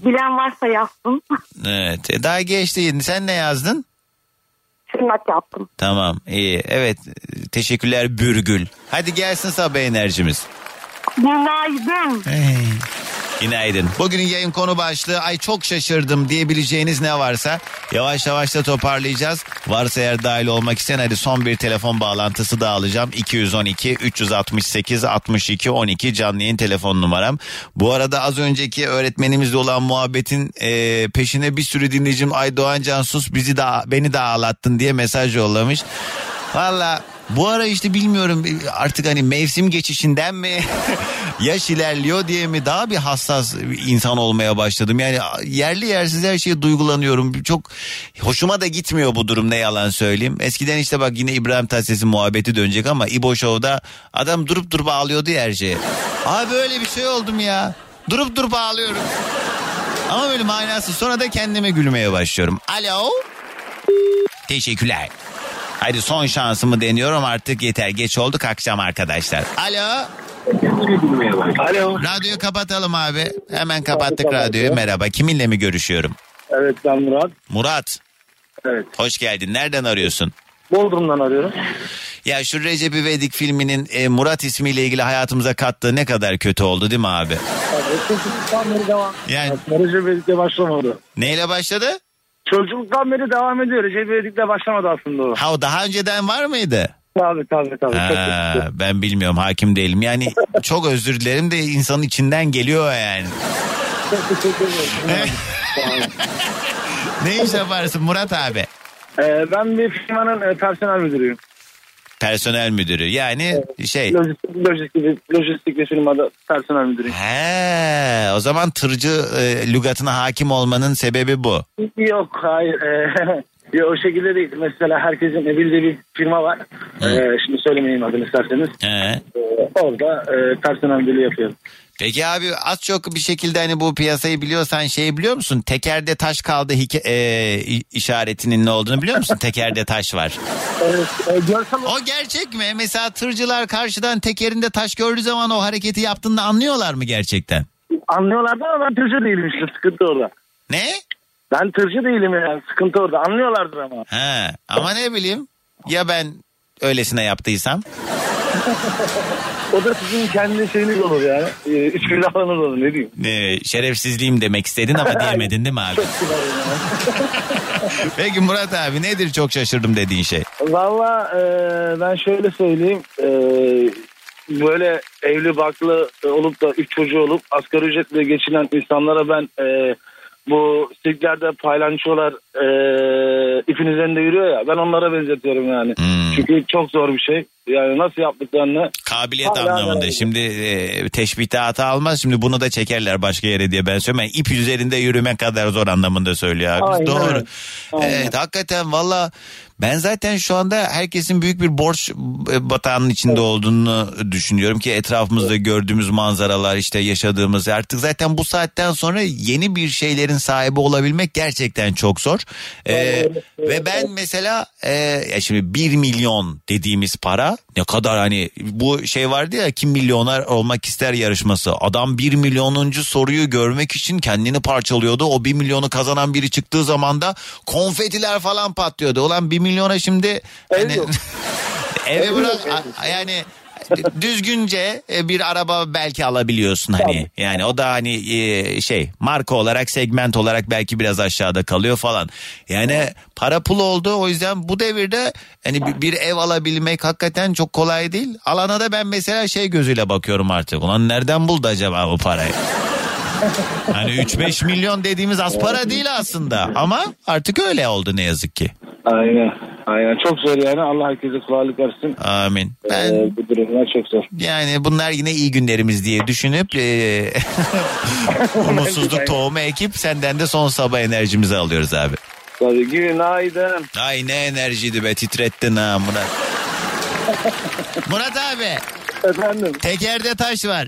Bilen varsa yazsın. Evet. E, Daha geç değil. Sen ne yazdın? Şırnak yaptım. Tamam iyi. Evet. Teşekkürler Bürgül. Hadi gelsin sabah enerjimiz. Günaydın. Günaydın. Bugünün yayın konu başlığı ay çok şaşırdım diyebileceğiniz ne varsa yavaş yavaş da toparlayacağız. Varsa eğer dahil olmak isteyen hadi son bir telefon bağlantısı da alacağım. 212 368 62 12 canlı yayın telefon numaram. Bu arada az önceki öğretmenimizle olan muhabbetin e, peşine bir sürü dinleyicim ay Doğan Can sus bizi de beni de ağlattın diye mesaj yollamış. Valla bu ara işte bilmiyorum artık hani mevsim geçişinden mi yaş ilerliyor diye mi daha bir hassas insan olmaya başladım. Yani yerli yersiz her şeye duygulanıyorum. Çok hoşuma da gitmiyor bu durum ne yalan söyleyeyim. Eskiden işte bak yine İbrahim Tatlıses'in muhabbeti dönecek ama İbo Show'da adam durup durup ağlıyordu ya her şeye. Abi böyle bir şey oldum ya. Durup durup ağlıyorum. Ama böyle manası sonra da kendime gülmeye başlıyorum. Alo. Teşekkürler. Hadi son şansımı deniyorum artık yeter geç olduk akşam arkadaşlar. Alo. Alo. Radyoyu kapatalım abi. Hemen kapattık radyoyu. Merhaba. Kiminle mi görüşüyorum? Evet ben Murat. Murat. Evet. Hoş geldin. Nereden arıyorsun? Bodrum'dan arıyorum. Ya şu Recep İvedik filminin e, Murat ismiyle ilgili hayatımıza kattığı ne kadar kötü oldu değil mi abi? Çocukluktan beri devam. Yani Recep İvedik'le başlamadı. neyle başladı? Çocukluktan beri devam ediyor. Recep İvedik'le başlamadı aslında o. Ha o daha önceden var mıydı? Tabii tabii tabii. Ha, ben bilmiyorum hakim değilim. Yani çok özür dilerim de insanın içinden geliyor yani. Çok teşekkür ederim. Ne iş yaparsın Murat abi? Ee, ben bir firmanın e, personel müdürüyüm. Personel müdürü yani şey. Lojistik, lojistik, lojistik bir firmada personel müdürüyüm. He, o zaman tırcı e, lügatına hakim olmanın sebebi bu. Yok hayır. E, yok, o şekilde değil. Mesela herkesin bildiği bir firma var. E, şimdi söylemeyeyim adını isterseniz. He. E, orada e, personel yapıyorum. Peki abi az çok bir şekilde hani bu piyasayı biliyorsan şey biliyor musun? Tekerde taş kaldı hike- e, işaretinin ne olduğunu biliyor musun? Tekerde taş var. Evet, e, O gerçek mi? Mesela tırcılar karşıdan tekerinde taş gördüğü zaman o hareketi yaptığında anlıyorlar mı gerçekten? anlıyorlardı ama ben tırcı değilim işte sıkıntı orada. Ne? Ben tırcı değilim yani sıkıntı orada anlıyorlardır ama. He, ama ne bileyim ya ben öylesine yaptıysam? O da sizin kendi şeyiniz olur yani. Üç gün davranır olur ne diyeyim. E, şerefsizliğim demek istedin ama diyemedin değil mi abi? Peki Murat abi nedir çok şaşırdım dediğin şey? Valla e, ben şöyle söyleyeyim. E, böyle evli baklı olup da üç çocuğu olup asgari ücretle geçinen insanlara ben e, bu sirklerde paylaşıyorlar e, ipin üzerinde yürüyor ya ben onlara benzetiyorum yani. Çünkü çok zor bir şey. Yani nasıl yaptıklarını Kabiliyet Hala anlamında. öyle. Şimdi e, teşbihte hata almaz. Şimdi bunu da çekerler başka yere diye ben söyleyeyim. İp üzerinde yürüme kadar zor anlamında söylüyor abi. Aynen. Doğru. Aynen. Evet hakikaten valla ben zaten şu anda herkesin büyük bir borç e, batağının içinde olduğunu düşünüyorum ki etrafımızda gördüğümüz manzaralar işte yaşadığımız artık zaten bu saatten sonra yeni bir şeylerin sahibi olabilmek gerçekten çok zor. Ee, ve ben mesela e, ya şimdi 1 milyon dediğimiz para ne kadar hani bu şey vardı ya kim milyoner olmak ister yarışması. Adam 1 milyonuncu soruyu görmek için kendini parçalıyordu. O 1 milyonu kazanan biri çıktığı zaman da konfetiler falan patlıyordu. Ulan 1 milyona şimdi hani, eve bırak yani düzgünce e, bir araba belki alabiliyorsun hani. Yani o da hani e, şey marka olarak segment olarak belki biraz aşağıda kalıyor falan. Yani para pul oldu. O yüzden bu devirde hani bir, bir ev alabilmek hakikaten çok kolay değil. Alana da ben mesela şey gözüyle bakıyorum artık. Ulan nereden buldu acaba bu parayı Hani 3-5 milyon dediğimiz az para değil aslında. Ama artık öyle oldu ne yazık ki. Aynen. Aynen. Çok zor yani. Allah herkese kolaylık versin. Amin. Ben Ee, bu durumlar çok zor. yani bunlar yine iyi günlerimiz diye düşünüp e, umutsuzluk tohumu ekip senden de son sabah enerjimizi alıyoruz abi. Tabii günaydın. Ay ne enerjiydi be titrettin ha Murat. Murat abi. Efendim. Tekerde taş var.